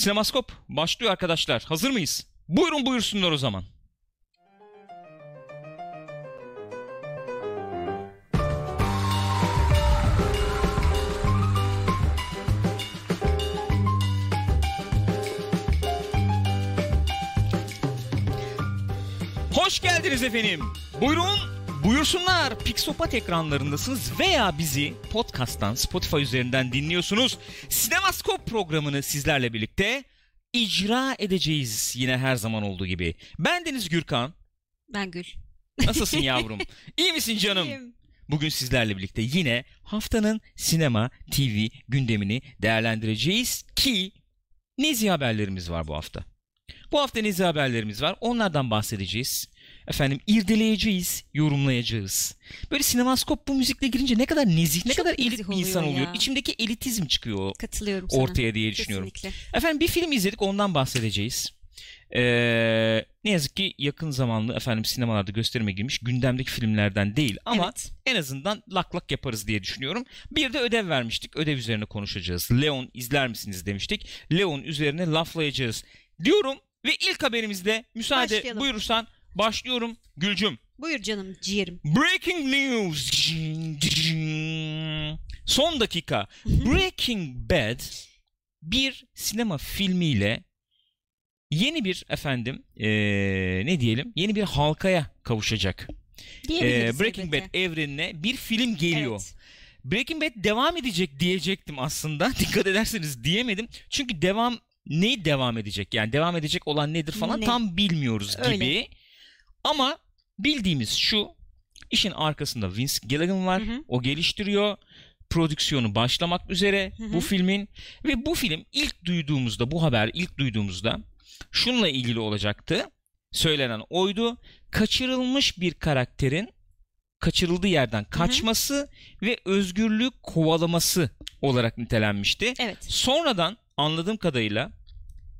Sinemaskop başlıyor arkadaşlar. Hazır mıyız? Buyurun buyursunlar o zaman. Hoş geldiniz efendim. Buyurun, buyursunlar. Pixopat ekranlarındasınız veya bizi podcast'tan, Spotify üzerinden dinliyorsunuz. Sinemaskop programını sizlerle birlikte icra edeceğiz yine her zaman olduğu gibi. Ben Deniz Gürkan. Ben Gül. Nasılsın yavrum? İyi misin canım? İyiyim. Bugün sizlerle birlikte yine haftanın sinema, TV gündemini değerlendireceğiz ki nezi haberlerimiz var bu hafta. Bu hafta nezi haberlerimiz var. Onlardan bahsedeceğiz. Efendim irdeleyeceğiz, yorumlayacağız. Böyle sinemaskop bu müzikle girince ne kadar nezih, ne Çok kadar elit bir insan oluyor ya. İçimdeki elitizm çıkıyor Katılıyorum sana. ortaya diye düşünüyorum. Kesinlikle. Efendim bir film izledik ondan bahsedeceğiz. Ee, ne yazık ki yakın zamanlı efendim sinemalarda gösterime girmiş gündemdeki filmlerden değil ama Evet. en azından lak lak yaparız diye düşünüyorum. Bir de ödev vermiştik. Ödev üzerine konuşacağız. Leon izler misiniz demiştik. Leon üzerine laflayacağız diyorum ve ilk haberimizde müsaade Başlayalım. buyurursan başlıyorum Gülcüm. Buyur canım ciğerim. Breaking news. Son dakika. Breaking Bad bir sinema filmiyle yeni bir efendim eee, ne diyelim yeni bir halkaya kavuşacak. Eee, Breaking. Bad evrenine bir film geliyor. Evet. Breaking Bad devam edecek diyecektim aslında. Dikkat ederseniz diyemedim. Çünkü devam ne devam edecek? Yani devam edecek olan nedir falan Ne? tam bilmiyoruz Öyle. gibi. Ama bildiğimiz şu işin arkasında Vince Gilligan var. Hı hı. O geliştiriyor. Prodüksiyonu başlamak üzere Hı hı. bu filmin ve bu film ilk duyduğumuzda bu haber ilk duyduğumuzda şunla ilgili olacaktı. Söylenen oydu. Kaçırılmış bir karakterin kaçırıldığı yerden kaçması ve özgürlük kovalaması olarak nitelenmişti. Evet. Sonradan anladığım kadarıyla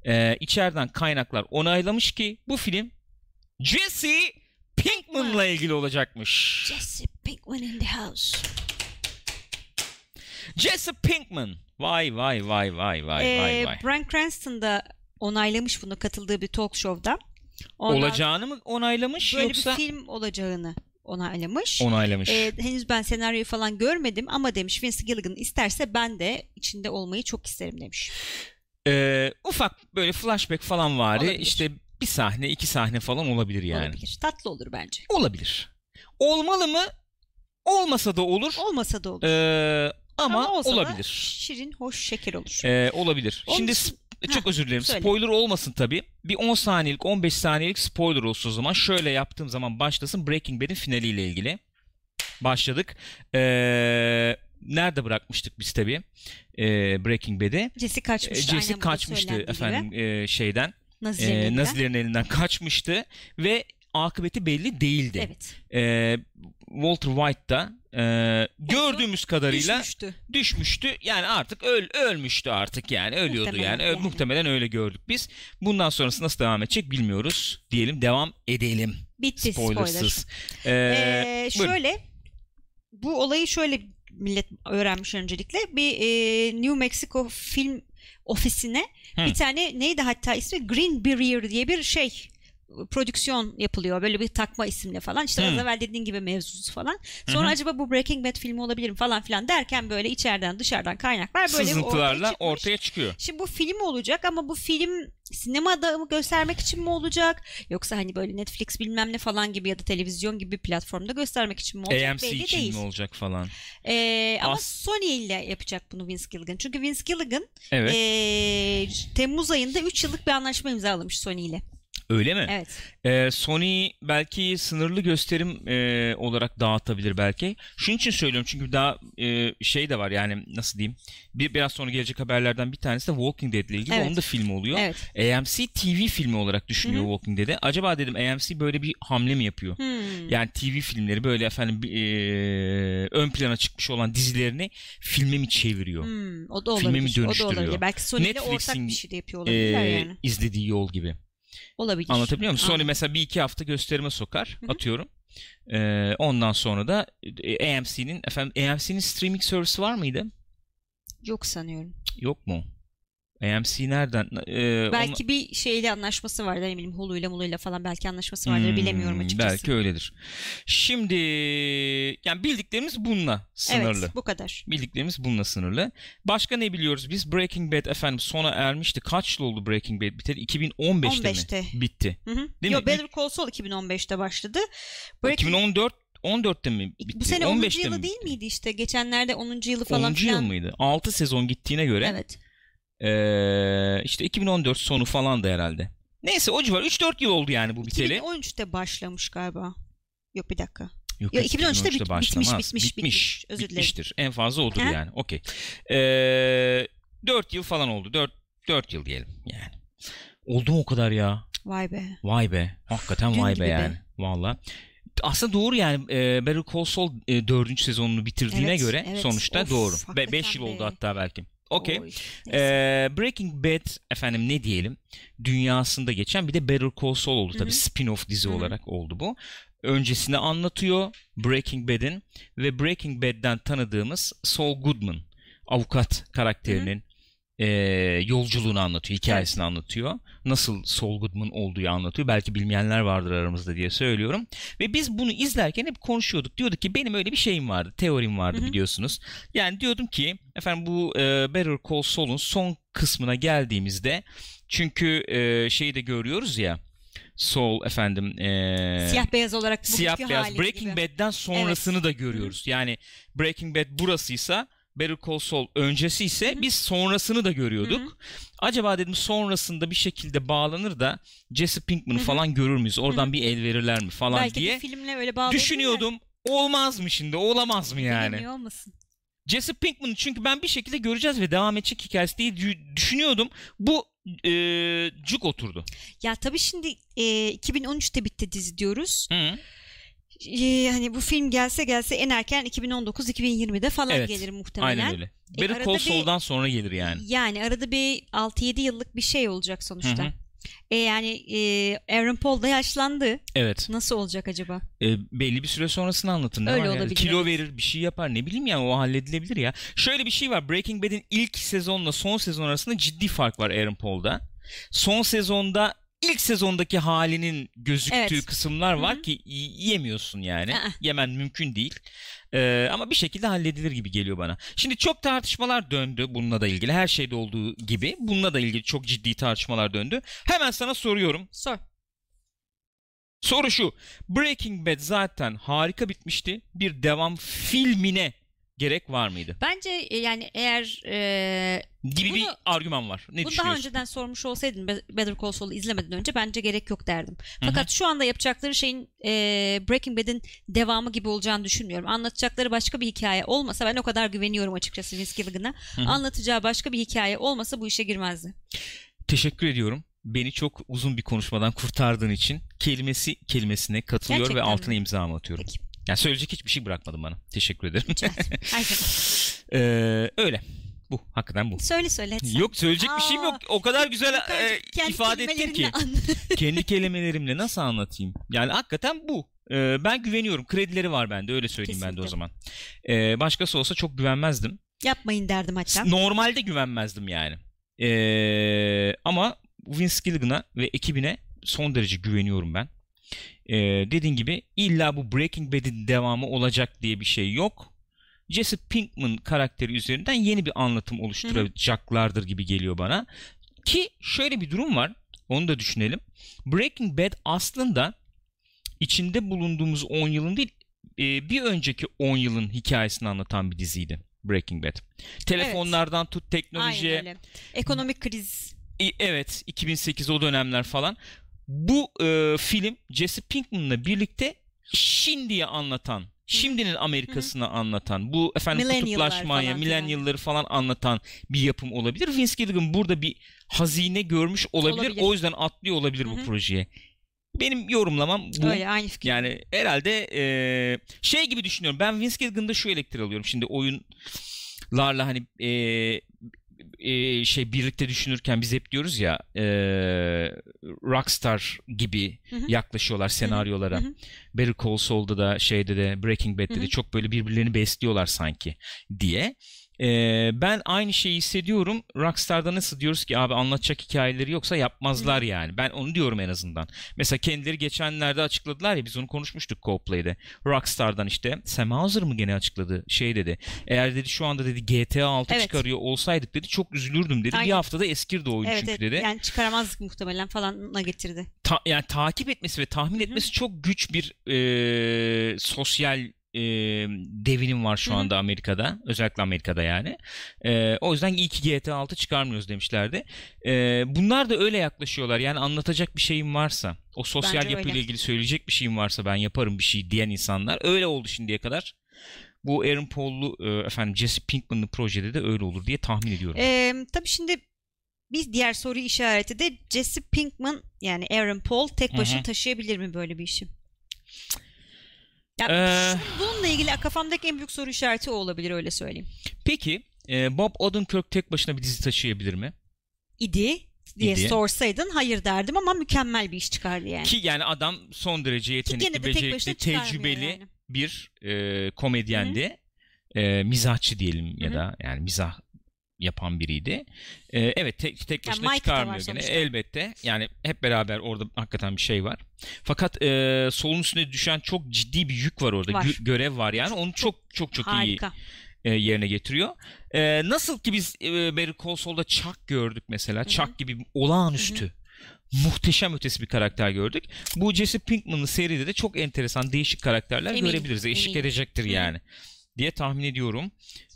e, içeriden kaynaklar onaylamış ki bu film Jesse Pinkman'la ilgili olacakmış. Jesse Pinkman in the house. Jesse Pinkman. Vay vay vay vay vay Ee, vay vay. Bryan Cranston da onaylamış bunu katıldığı bir talk show'da. Ondan Olacağını mı onaylamış böyle yoksa bir film olacağını onaylamış. onaylamış? Ee, henüz ben senaryoyu falan görmedim ama demiş Vince Gilligan isterse ben de içinde olmayı çok isterim demiş. Ee, ufak böyle flashback falan var. Olabilir. İşte bir sahne, iki sahne falan olabilir yani. Olabilir. Tatlı olur bence. Olabilir. Olmalı mı? Olmasa da olur. Olmasa da olur. Ee, ama, da olabilir. şirin, hoş, şeker olur. Ee, olabilir. Onun Şimdi için- çok Heh, özür dilerim. söyle. Spoiler olmasın tabii. Bir 10 saniyelik, 15 saniyelik spoiler olsun o zaman. Şöyle yaptığım zaman başlasın Breaking Bad'in finaliyle ilgili. Başladık. Ee, nerede bırakmıştık biz tabii? Ee, Breaking Bad'i. Jesse Ee, kaçmıştı. Jesse aynen burada kaçmıştı efendim e, şeyden. Nazilerin e, elinden. Nazilerin elinden kaçmıştı ve akıbeti belli değildi. Evet. Ee, Walter White da e, gördüğümüz kadarıyla Düşmüştü. düşmüştü. Yani artık öl ölmüştü artık yani ölüyordu Muhtemelen yani. Yani. Muhtemelen öyle gördük biz. Bundan sonrası nasıl devam edecek bilmiyoruz. Diyelim devam edelim. Bitti spoiler. Spoilersız. Ee, Ee, buyurun. şöyle bu olayı şöyle millet öğrenmiş öncelikle. Bir e, New Mexico film ofisine Hı. bir tane neydi hatta ismi Green Barrier diye bir şey prodüksiyon yapılıyor. Böyle bir takma isimle falan. İşte az Hı. evvel dediğin gibi mevzusu falan. Sonra Hı hı. acaba bu Breaking Bad filmi olabilir mi falan filan derken böyle içeriden dışarıdan kaynaklar böyle ortaya Sızıntılarla çıkmış. ortaya çıkıyor. Şimdi bu film olacak ama bu film sinemada mı göstermek için mi olacak? Yoksa hani böyle Netflix bilmem ne falan gibi ya da televizyon gibi bir platformda göstermek için mi olacak AMC belli için değil. mi olacak falan. Ee, ama As- Sony ile yapacak bunu Vince Gilligan. Çünkü Vince Gilligan Evet. ee, Temmuz ayında 3 yıllık bir anlaşma imzalamış Sony ile. Öyle mi? Evet. Ee, Sony belki sınırlı gösterim e, olarak dağıtabilir belki. Şunun için söylüyorum çünkü daha e, şey de var yani nasıl diyeyim. Bir biraz sonra gelecek haberlerden bir tanesi de Walking Dead ile ilgili. Evet. Onun da filmi oluyor. Evet. AMC TV filmi olarak düşünüyor Hı hı. Walking Dead'i. Acaba dedim AMC böyle bir hamle mi yapıyor? Hmm. Yani TV filmleri böyle efendim e, ön plana çıkmış olan dizilerini filme mi çeviriyor? Hmm, o da Filme mi olabilir. O da dönüştürüyor? olabilir. Belki Sony ile ortak bir şey de yapıyor E, olabilirler yani. izlediği yol gibi. Olabilir. Anlatabiliyor muyum? Sony Anladım. mesela bir iki hafta gösterime sokar Hı hı. atıyorum. Ee, ondan sonra da e, AMC'nin efendim AMC'nin streaming servisi var mıydı? Yok sanıyorum. Yok mu? AMC nereden? Ee, belki ona... bir şeyle anlaşması vardır. Ne bileyim Hulu ile Mulu ile falan belki anlaşması vardır. Hmm, bilemiyorum açıkçası. Belki öyledir. Şimdi yani bildiklerimiz bununla sınırlı. Evet bu kadar. Bildiklerimiz bununla sınırlı. Başka ne biliyoruz biz? Breaking Bad efendim sona ermişti. Kaç yıl oldu Breaking Bad biteli? 2015'te 15'te. mi? Bitti. Hı hı. Değil Yo, mi? Better Call Saul 2015'te başladı. Breaking... 2014 14'te mi bitti? Bu sene 10. yılı mi değil miydi işte? Geçenlerde 10. yılı falan 10. filan. yıl mıydı? 6 sezon gittiğine göre. Evet. Ee, işte 2014 sonu falan da herhalde. Neyse o civar 3-4 yıl oldu yani bu biteli. 2013'te başlamış galiba. Yok bir dakika. Yok, Yok 2013'te, 2013'te bit, bitmiş, bitmiş, bitmiş, bitmiş. Özür dilerim. Bitmiştir. En fazla odur ha? yani. Okey. Ee, 4 yıl falan oldu. 4, 4 yıl diyelim yani. Oldu mu o kadar ya? Vay be. Vay be. Hakikaten Dün vay be yani. Be. Valla aslında doğru yani e, Better Call Saul e, 4. sezonunu bitirdiğine evet, göre evet. sonuçta of, doğru. 5 yıl oldu hatta belki. Okey. Ee, Breaking Bad efendim ne diyelim dünyasında geçen bir de Better Call Saul oldu tabii spin-off dizi Hı-hı. olarak oldu bu. Öncesini anlatıyor Breaking Bad'in ve Breaking Bad'den tanıdığımız Saul Goodman avukat karakterinin Hı-hı e, yolculuğunu anlatıyor, hikayesini anlatıyor. Nasıl Saul Goodman olduğu anlatıyor. Belki bilmeyenler vardır aramızda diye söylüyorum. Ve biz bunu izlerken hep konuşuyorduk. Diyorduk ki benim öyle bir şeyim vardı, teorim vardı Hı-hı. biliyorsunuz. Yani diyordum ki efendim bu e, Better Call Saul'un son kısmına geldiğimizde çünkü e, şeyi de görüyoruz ya Soul efendim e, siyah beyaz olarak siyah beyaz Breaking gibi. Bad'den sonrasını evet. da görüyoruz. Yani Breaking Bad burasıysa Better Call Saul öncesi ise Hı-hı. biz sonrasını da görüyorduk. Hı-hı. Acaba dedim sonrasında bir şekilde bağlanır da Jesse Pinkman'ı Hı-hı. falan görür müyüz? Oradan Hı-hı. bir el verirler mi falan Belki diye. Belki filmle öyle Düşünüyordum. Olmaz mı şimdi? Olamaz mı yani? Bilmiyor olmasın. Jesse Pinkman'ı çünkü ben bir şekilde göreceğiz ve devam edecek hikayesi diye düşünüyordum. Bu e, cuk oturdu. Ya tabii şimdi e, 2013'te bitti dizi diyoruz. Hı e, hani bu film gelse gelse en erken 2019-2020'de falan evet, gelir muhtemelen. Aynen öyle. E, Better Call Saul'dan sonra gelir yani. Yani arada bir 6-7 yıllık bir şey olacak sonuçta. Hı-hı. E yani e, Aaron Paul da yaşlandı. Evet. Nasıl olacak acaba? E, belli bir süre sonrasını anlatın. Öyle var olabilir. Yani? Kilo verir bir şey yapar ne bileyim ya o halledilebilir ya. Şöyle bir şey var Breaking Bad'in ilk sezonla son sezon arasında ciddi fark var Aaron Paul'da. Son sezonda ilk sezondaki halinin gözüktüğü evet. kısımlar var Hı-hı. ki yiyemiyorsun yani. Hı-hı. Yemen mümkün değil. Ee, ama bir şekilde halledilir gibi geliyor bana. Şimdi çok tartışmalar döndü bununla da ilgili. Her şeyde olduğu gibi bununla da ilgili çok ciddi tartışmalar döndü. Hemen sana soruyorum. Sor. Soru şu. Breaking Bad zaten harika bitmişti. Bir devam filmine gerek var mıydı? Bence e, yani eğer e, gibi bunu, bir argüman var. Ne bunu daha önceden sormuş olsaydın Better Call Saul'u izlemeden önce bence gerek yok derdim. Fakat Hı-hı. şu anda yapacakları şeyin e, Breaking Bad'in devamı gibi olacağını düşünmüyorum. Anlatacakları başka bir hikaye olmasa ben o kadar güveniyorum açıkçası Vince Gilligan'a. Anlatacağı başka bir hikaye olmasa bu işe girmezdi. Teşekkür ediyorum. Beni çok uzun bir konuşmadan kurtardığın için kelimesi kelimesine katılıyor Gerçekten ve altına mi? imza atıyorum. Peki. Yani söyleyecek hiçbir şey bırakmadın bana. Teşekkür ederim. ee, öyle. Bu. Hakikaten bu. Söyle söyle. Sen. Yok söyleyecek Aa, bir şeyim yok. O kadar güzel e, ifade ettin ki. kendi kelimelerimle nasıl anlatayım? Yani hakikaten bu. Ee, ben güveniyorum. Kredileri var bende. Öyle söyleyeyim Kesinlikle. ben de o zaman. Ee, başkası olsa çok güvenmezdim. Yapmayın derdim hatta. Normalde güvenmezdim yani. Ee, ama Vince Gilligan'a ve ekibine son derece güveniyorum ben. Ee, dediğin gibi illa bu Breaking Bad'in devamı olacak diye bir şey yok. Jesse Pinkman karakteri üzerinden yeni bir anlatım oluşturacaklardır gibi geliyor bana. Ki şöyle bir durum var. Onu da düşünelim. Breaking Bad aslında içinde bulunduğumuz 10 yılın değil e, bir önceki 10 yılın hikayesini anlatan bir diziydi Breaking Bad. Telefonlardan evet. tut teknolojiye. Ekonomik kriz. Evet 2008 o dönemler falan bu e, film Jesse Pinkman'la birlikte şimdiye anlatan, şimdinin Amerika'sını Hı-hı. anlatan, bu efendim kutuplaşmaya, milenyılları falan anlatan bir yapım olabilir. Vince Gilligan burada bir hazine görmüş olabilir. olabilir. O yüzden atlıyor olabilir Hı-hı. bu projeye. Benim yorumlamam bu. Öyle aynı fikir. Yani herhalde e, şey gibi düşünüyorum. Ben Vince Gilligan'da şu elektrik alıyorum. Şimdi oyunlarla hani e, e, şey birlikte düşünürken biz hep diyoruz ya e, Rockstar gibi hı hı. yaklaşıyorlar senaryolara. Hı hı. Better Call Saul'da da şeyde de Breaking Bad'de hı hı. de çok böyle birbirlerini besliyorlar sanki diye. Ee, ben aynı şeyi hissediyorum. Rockstar'da nasıl diyoruz ki abi anlatacak hikayeleri yoksa yapmazlar yani. Ben onu diyorum en azından. Mesela kendileri geçenlerde açıkladılar ya biz onu konuşmuştuk co-play'de. Rockstar'dan işte Sam Houser mı gene açıkladı şey dedi. Eğer dedi şu anda dedi GTA 6 Evet. çıkarıyor olsaydık dedi çok üzülürdüm dedi. Bir Aynen. haftada eskirdi oyun Evet, çünkü evet. dedi. Yani çıkaramazdık muhtemelen falanla getirdi. Ta- yani takip etmesi ve tahmin etmesi çok güç bir e, sosyal e, devinim var şu anda Amerika'da. Özellikle Amerika'da yani. E, o yüzden iyi ki GTA 6 çıkarmıyoruz demişlerdi. E, bunlar da öyle yaklaşıyorlar. Yani anlatacak bir şeyim varsa, o sosyal Bence yapıyla öyle. ilgili söyleyecek bir şeyim varsa ben yaparım bir şey diyen insanlar. Öyle oldu şimdiye kadar. Bu Aaron Paul'lu e, efendim Jesse Pinkman'lı projede de öyle olur diye tahmin ediyorum. Ee, tabii şimdi bir diğer soru işareti de Jesse Pinkman yani Aaron Paul tek başına taşıyabilir mi böyle bir işi? Ya Ee, bununla ilgili kafamdaki en büyük soru işareti o olabilir öyle söyleyeyim. Peki e, Bob Odenkirk tek başına bir dizi taşıyabilir mi? İdi diye İdi. sorsaydın hayır derdim ama mükemmel bir iş çıkardı yani. Ki yani adam son derece yetenekli, de becerikli, tecrübeli yani. bir e, komedyendi. E, mizahçı diyelim ya Hı hı. da yani mizah yapan biriydi. E, evet tek tek Yani başına çıkarmıyor gene elbette. Yani hep beraber orada hakikaten bir şey var. Fakat e, solun üstüne düşen çok ciddi bir yük var orada. Var. Gö- görev var yani. Onu çok çok çok iyi Harika. e, yerine getiriyor. E, nasıl ki biz e, Better Call Saul'da Chuck gördük mesela. Hı hı. Chuck gibi olağanüstü, muhteşem ötesi bir karakter gördük. Bu Jesse Pinkman'ın seride de çok enteresan, değişik karakterler Eminim, görebiliriz. Eşlik eminim. edecektir Hı hı. Diye tahmin ediyorum.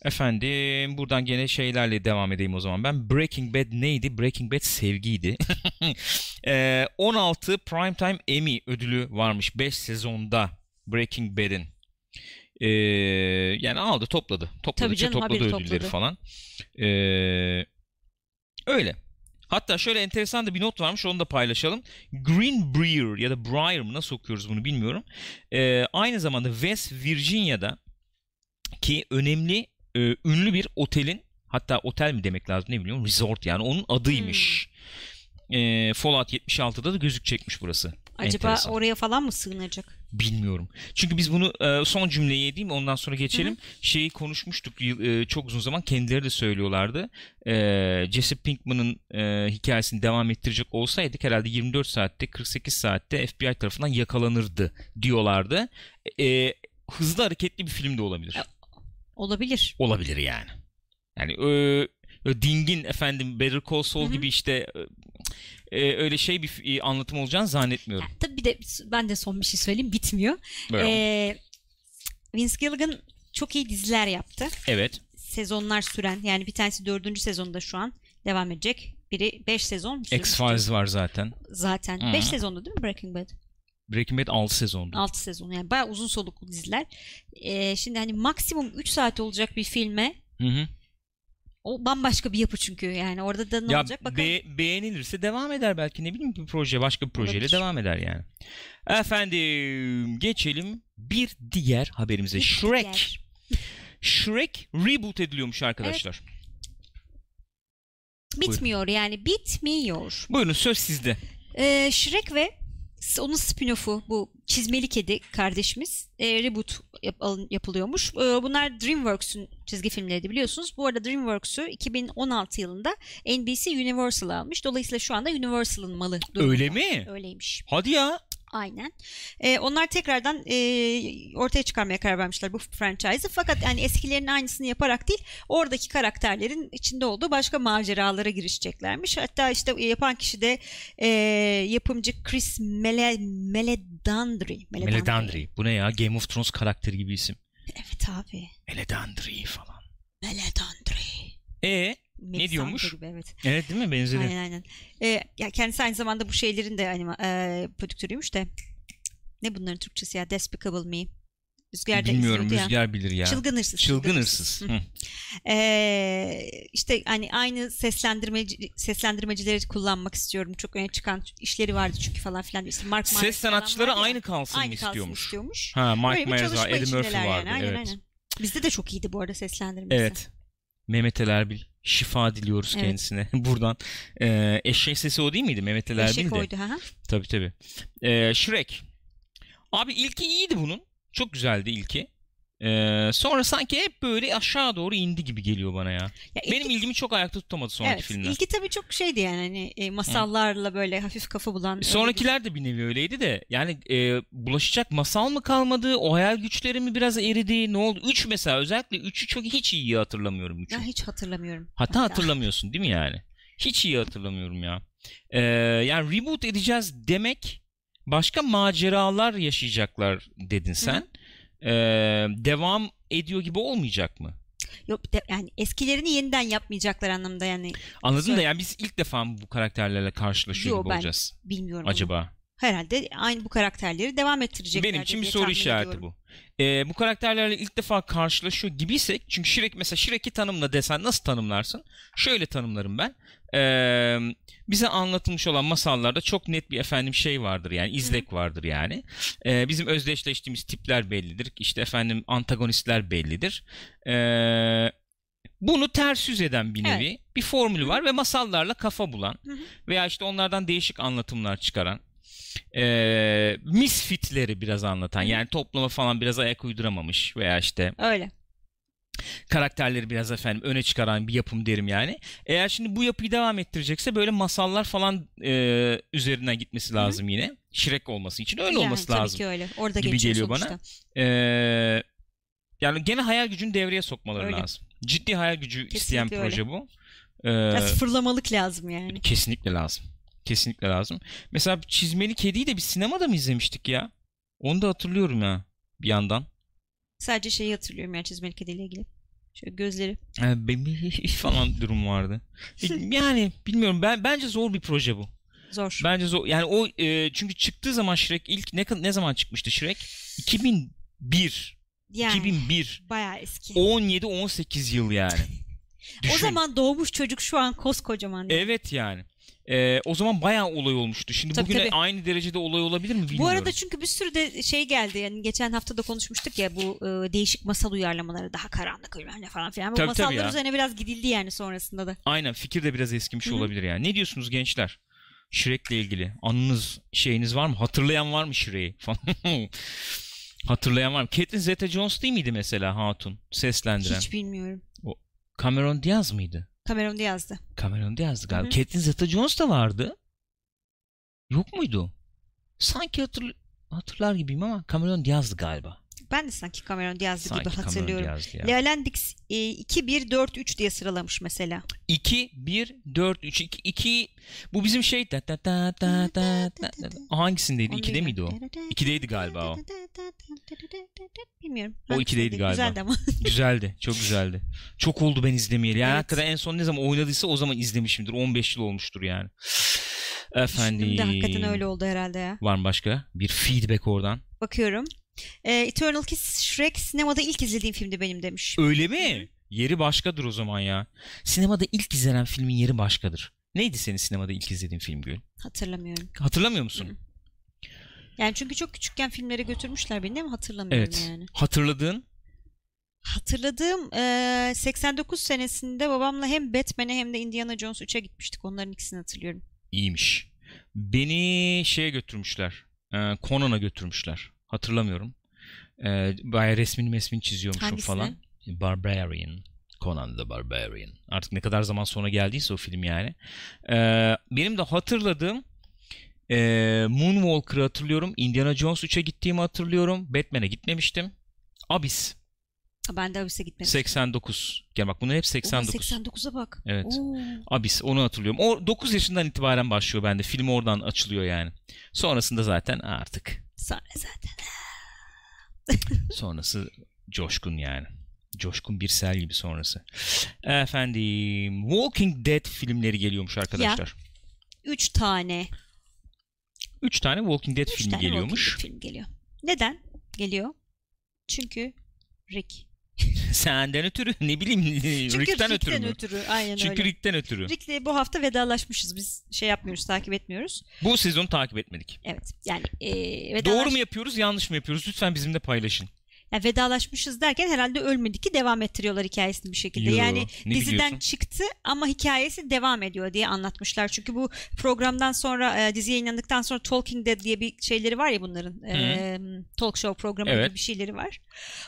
Efendim buradan gene şeylerle devam edeyim o zaman. Ben Breaking Bad neydi? Breaking Bad sevgiydi. Ee, 16 Primetime Emmy ödülü varmış 5 sezonda Breaking Bad'in. Ee, yani aldı topladı. Topladı Tabii canım, topladı ödülleri topladı. falan. Ee, öyle. Hatta şöyle enteresan da bir not varmış onu da paylaşalım. Green Brier ya da Briar mı nasıl okuyoruz bunu bilmiyorum. Ee, aynı zamanda West Virginia'da ki önemli e, ünlü bir otelin hatta otel mi demek lazım ne biliyorum resort yani onun adıymış. Ee, Fallout 76'da da gözükecekmiş burası. Acaba Enteresan. oraya falan mı sığınacak? Bilmiyorum. Çünkü biz bunu e, son cümleyi edeyim ondan sonra geçelim. Şeyi konuşmuştuk e, çok uzun zaman kendileri de söylüyorlardı. E, Jesse Pinkman'ın e, hikayesini devam ettirecek olsaydık herhalde 24 saatte 48 saatte FBI tarafından yakalanırdı diyorlardı. E, hızlı hareketli bir film de olabilir. Olabilir. Olabilir yani. Yani e, e, dingin efendim Better Call Saul Hı hı. gibi işte e, öyle şey bir e, anlatım olacağını zannetmiyorum. Yani tabii bir de ben de son bir şey söyleyeyim bitmiyor. Böyle. Ee, Vince Gilligan çok iyi diziler yaptı. Evet. Sezonlar süren yani bir tanesi dördüncü sezonda şu an devam edecek. Biri 5 sezon sürmüştü? X-Files var zaten. Zaten. Hı. 5 sezonda değil mi Breaking Bad? Breaking Bad 6 sezondu. 6 sezon yani bayağı uzun soluklu diziler. Ee, şimdi hani maksimum 3 saat olacak bir filme Hı hı. o bambaşka bir yapı çünkü yani orada da ne ya olacak bakalım. be- beğenilirse devam eder belki ne bileyim bir proje başka bir projeyle Olabilir. devam eder yani. Efendim geçelim bir diğer haberimize. Bir Shrek. diğer. Shrek reboot ediliyormuş arkadaşlar. Bitmiyor yani bitmiyor. Buyurun söz sizde. Ee, Shrek ve onun spin-off'u bu çizmeli kedi kardeşimiz e, reboot yap- alın- yapılıyormuş. Ee, bunlar DreamWorks'un çizgi filmleriydi biliyorsunuz. Bu arada DreamWorks'u 2016 yılında NBC Universal almış. Dolayısıyla şu anda Universal'ın malı. durumunda. Öyle mi? Öyleymiş. Hadi ya. Aynen. Ee, onlar tekrardan e, ortaya çıkarmaya karar vermişler bu franchise'ı. Fakat yani eskilerin aynısını yaparak değil, oradaki karakterlerin içinde olduğu başka maceralara girişeceklermiş. Hatta işte yapan kişi de e, yapımcı Chris Mele, Meledandri. Meledandri. Bu ne ya? Game of Thrones karakteri gibi isim. Evet abi. Meledandri falan. Meledandri. E Melisandre diyormuş? Gibi, evet. evet değil mi? Benzedi. Aynen aynen. Ee, ya kendisi aynı zamanda bu şeylerin de anima, e, prodüktörüymüş de. Ne bunların Türkçesi ya? Despicable Me. Rüzgar'da Bilmiyorum izliyordu ya. Rüzgar bilir ya. Çılgın hırsız. Çılgın hırsız. Hı. Hı. Ee, işte hani aynı seslendirmeci seslendirmecileri kullanmak istiyorum. Çok öne çıkan işleri vardı çünkü falan filan. İşte Mark Myers Ses falan sanatçıları aynı kalsın aynı kalsın istiyormuş? istiyormuş. Ha bir Myers var, Eddie Murphy vardı. yani. Aynen, evet. aynen. Bizde de çok iyiydi bu arada seslendirmesi. Evet. Mehmet El Erbil. Şifa diliyoruz Evet. kendisine. Buradan. Ee, eşek sesi o değil miydi? Mehmet El Eşek Erbil de. oydu. Ha. Tabii tabii. Ee, Shrek. Abi ilki iyiydi bunun. Çok güzeldi ilki. Ee, sonra sanki hep böyle aşağı doğru indi gibi geliyor bana ya. Ya Benim ilki- ilgimi çok ayakta tutamadı sonraki evet, filmler. ilki tabii çok şeydi yani hani e, masallarla böyle hafif kafa bulan. öyle bir- Sonrakiler de bir nevi öyleydi de yani e, bulaşacak masal mı kalmadı? O hayal güçleri mi biraz eridi? Ne oldu? 3 mesela özellikle 3'ü çok hiç iyi hatırlamıyorum 3'ü. Ben hiç hatırlamıyorum. Hatta hatırlamıyorsun değil mi yani? Hiç iyi hatırlamıyorum ya. Ee, yani reboot edeceğiz demek başka maceralar yaşayacaklar dedin sen. Ee, devam ediyor gibi olmayacak mı? Yok de- yani eskilerini yeniden yapmayacaklar anlamda yani Anladın da yani biz ilk defa mı bu karakterlerle karşılaşıyor Yo, gibi ben olacağız bilmiyorum. onu. acaba? Herhalde aynı bu karakterleri devam ettirecekler. Benim için bir soru işareti ediyorum. bu. Ee, bu karakterlerle ilk defa karşılaşıyor gibiysek çünkü Shrek mesela Shrek'i tanımla desen nasıl tanımlarsın? Şöyle tanımlarım ben. Ee, bize anlatılmış olan masallarda çok net bir efendim şey vardır yani izlek vardır yani. Ee, bizim özdeşleştiğimiz tipler bellidir. İşte efendim antagonistler bellidir. Ee, bunu ters yüz eden bir nevi bir formülü var ve masallarla kafa bulan veya işte onlardan değişik anlatımlar çıkaran e, misfitleri biraz anlatan yani topluma falan biraz ayak uyduramamış veya işte Öyle. Karakterleri biraz efendim öne çıkaran bir yapım derim yani. Eğer şimdi bu yapıyı devam ettirecekse böyle masallar falan e, üzerinden gitmesi lazım yine. Shrek olması için öyle yani, olması tabii lazım. ki öyle. Orada gibi geliyor bana. sonuçta. E, yani gene hayal gücünü devreye sokmaları Öyle. lazım. Ciddi hayal gücü isteyen Kesinlikle proje bu. E, Ya sıfırlamalık lazım yani. Kesinlikle lazım. Kesinlikle lazım. Mesela Çizmeli Kedi'yi de bir sinemada mı izlemiştik ya? Onu da hatırlıyorum ya bir yandan. Sadece şeyi hatırlıyorum yani çizmeli kediyle ilgili. Şöyle gözleri. Ee, benim falan durum vardı. Yani bilmiyorum ben bence zor bir proje bu. Zor. Bence zor. Yani o e, çünkü çıktığı zaman Shrek ilk ne ne zaman çıkmıştı Shrek? 2001. yani 2001. bayağı eski. 17 18 yıl yani. O Düşün. zaman doğmuş çocuk şu an koskocaman. yani. Evet yani. Ee, o zaman bayağı olay olmuştu. Şimdi Tabii, bugüne tabii. aynı derecede olay olabilir mi bilmiyorum. Bu arada çünkü bir sürü de şey geldi yani geçen hafta da konuşmuştuk ya bu e, değişik masal uyarlamaları daha karanlık ne falan filan. Bu Tabii, tabii masallar ya. üzerine biraz gidildi yani sonrasında da. Aynen fikir de biraz eskimiş Hı hı. olabilir yani. Ne diyorsunuz gençler? Shrek'le ilgili anınız şeyiniz var mı? Hatırlayan var mı Shrek'i falan? Hatırlayan var mı? Catherine Zeta-Jones değil miydi mesela Hatun seslendiren? Hiç bilmiyorum. Cameron Diaz mıydı? Cameron yazdı. Cameron Diaz'dı galiba. Hı hı. Catherine Zeta-Jones da vardı. Yok muydu? Sanki hatırl hatırlar gibiyim ama Cameron Diaz'dı galiba. Ben de sanki Cameron yazdı Sanki gibi hatırlıyorum. Diaz'dı ya. Leolendix e, 2-1-4-3 diye sıralamış mesela. 2 1 4 3 2 2 bu bizim şey da da da da da da hangisindeydi? Onu 2'de miydi o? bilmiyorum. 2'deydi galiba o. Bilmiyorum. O ikideydi Hangisindeydi? galiba. Güzeldi ama. Güzeldi. Çok güzeldi. Çok oldu ben izlemeyeli. Yani Evet. hakikaten en son ne zaman oynadıysa o zaman izlemişimdir. 15 yıl olmuştur yani. Efendim. De hakikaten öyle oldu herhalde ya. Var mı başka? Bir feedback oradan. Bakıyorum. E, Eternal Kiss Shrek sinemada ilk izlediğim filmdi benim demiş. Öyle mi? Yeri başkadır o zaman ya. Sinemada ilk izlenen filmin yeri başkadır. Neydi senin sinemada ilk izlediğin film Gül? Hatırlamıyorum. Hatırlamıyor musun? Yani çünkü çok küçükken filmlere götürmüşler beni ama hatırlamıyorum Evet. yani. Hatırladığın? Hatırladığım e, 89 senesinde babamla hem Batman'e hem de Indiana Jones 3'e gitmiştik. Onların ikisini hatırlıyorum. İyiymiş. Beni şeye götürmüşler. e, Conan'a götürmüşler. Hatırlamıyorum. E, bayağı resmini mesmini çiziyormuşum Hangisine? falan. Barbarian. Conan the Barbarian. Artık ne kadar zaman sonra geldiyse o film yani. E, benim de hatırladığım e, Moonwalker'ı hatırlıyorum. Indiana Jones 3'e gittiğimi hatırlıyorum. Batman'e gitmemiştim. Abyss Ben de Abyss'e gitmedim. 89. Gel bak bunlar hep 89. 89'a bak. Evet. Oo. Abyss onu hatırlıyorum. O 9 yaşından itibaren başlıyor bende. Film oradan açılıyor yani. Sonrasında zaten artık. Sonra zaten. Sonrası coşkun yani. Coşkun bir sel gibi sonrası. Efendim Walking Dead filmleri geliyormuş arkadaşlar. 3 tane. 3 tane Walking Dead Üç filmi tane geliyormuş. Walking Dead film geliyor. Neden geliyor? Çünkü Rick. Senden ötürü ne bileyim Çünkü Rick'ten ötürü mü? ötürü. Aynen Çünkü öyle. Rick'ten ötürü. Rick'le bu hafta vedalaşmışız. Biz şey yapmıyoruz, takip etmiyoruz. Bu sezonu takip etmedik. Evet. Yani e, vedalaş... Doğru mu yapıyoruz yanlış mı yapıyoruz? Lütfen bizimle paylaşın. Yani vedalaşmışız derken herhalde ölmedi ki devam ettiriyorlar hikayesini bir şekilde. Yo, yani diziden biliyorsun? çıktı ama hikayesi devam ediyor diye anlatmışlar. Çünkü bu programdan sonra e, dizi yayınlandıktan sonra Talking Dead diye bir şeyleri var ya bunların. e, talk show programı Evet. gibi bir şeyleri var.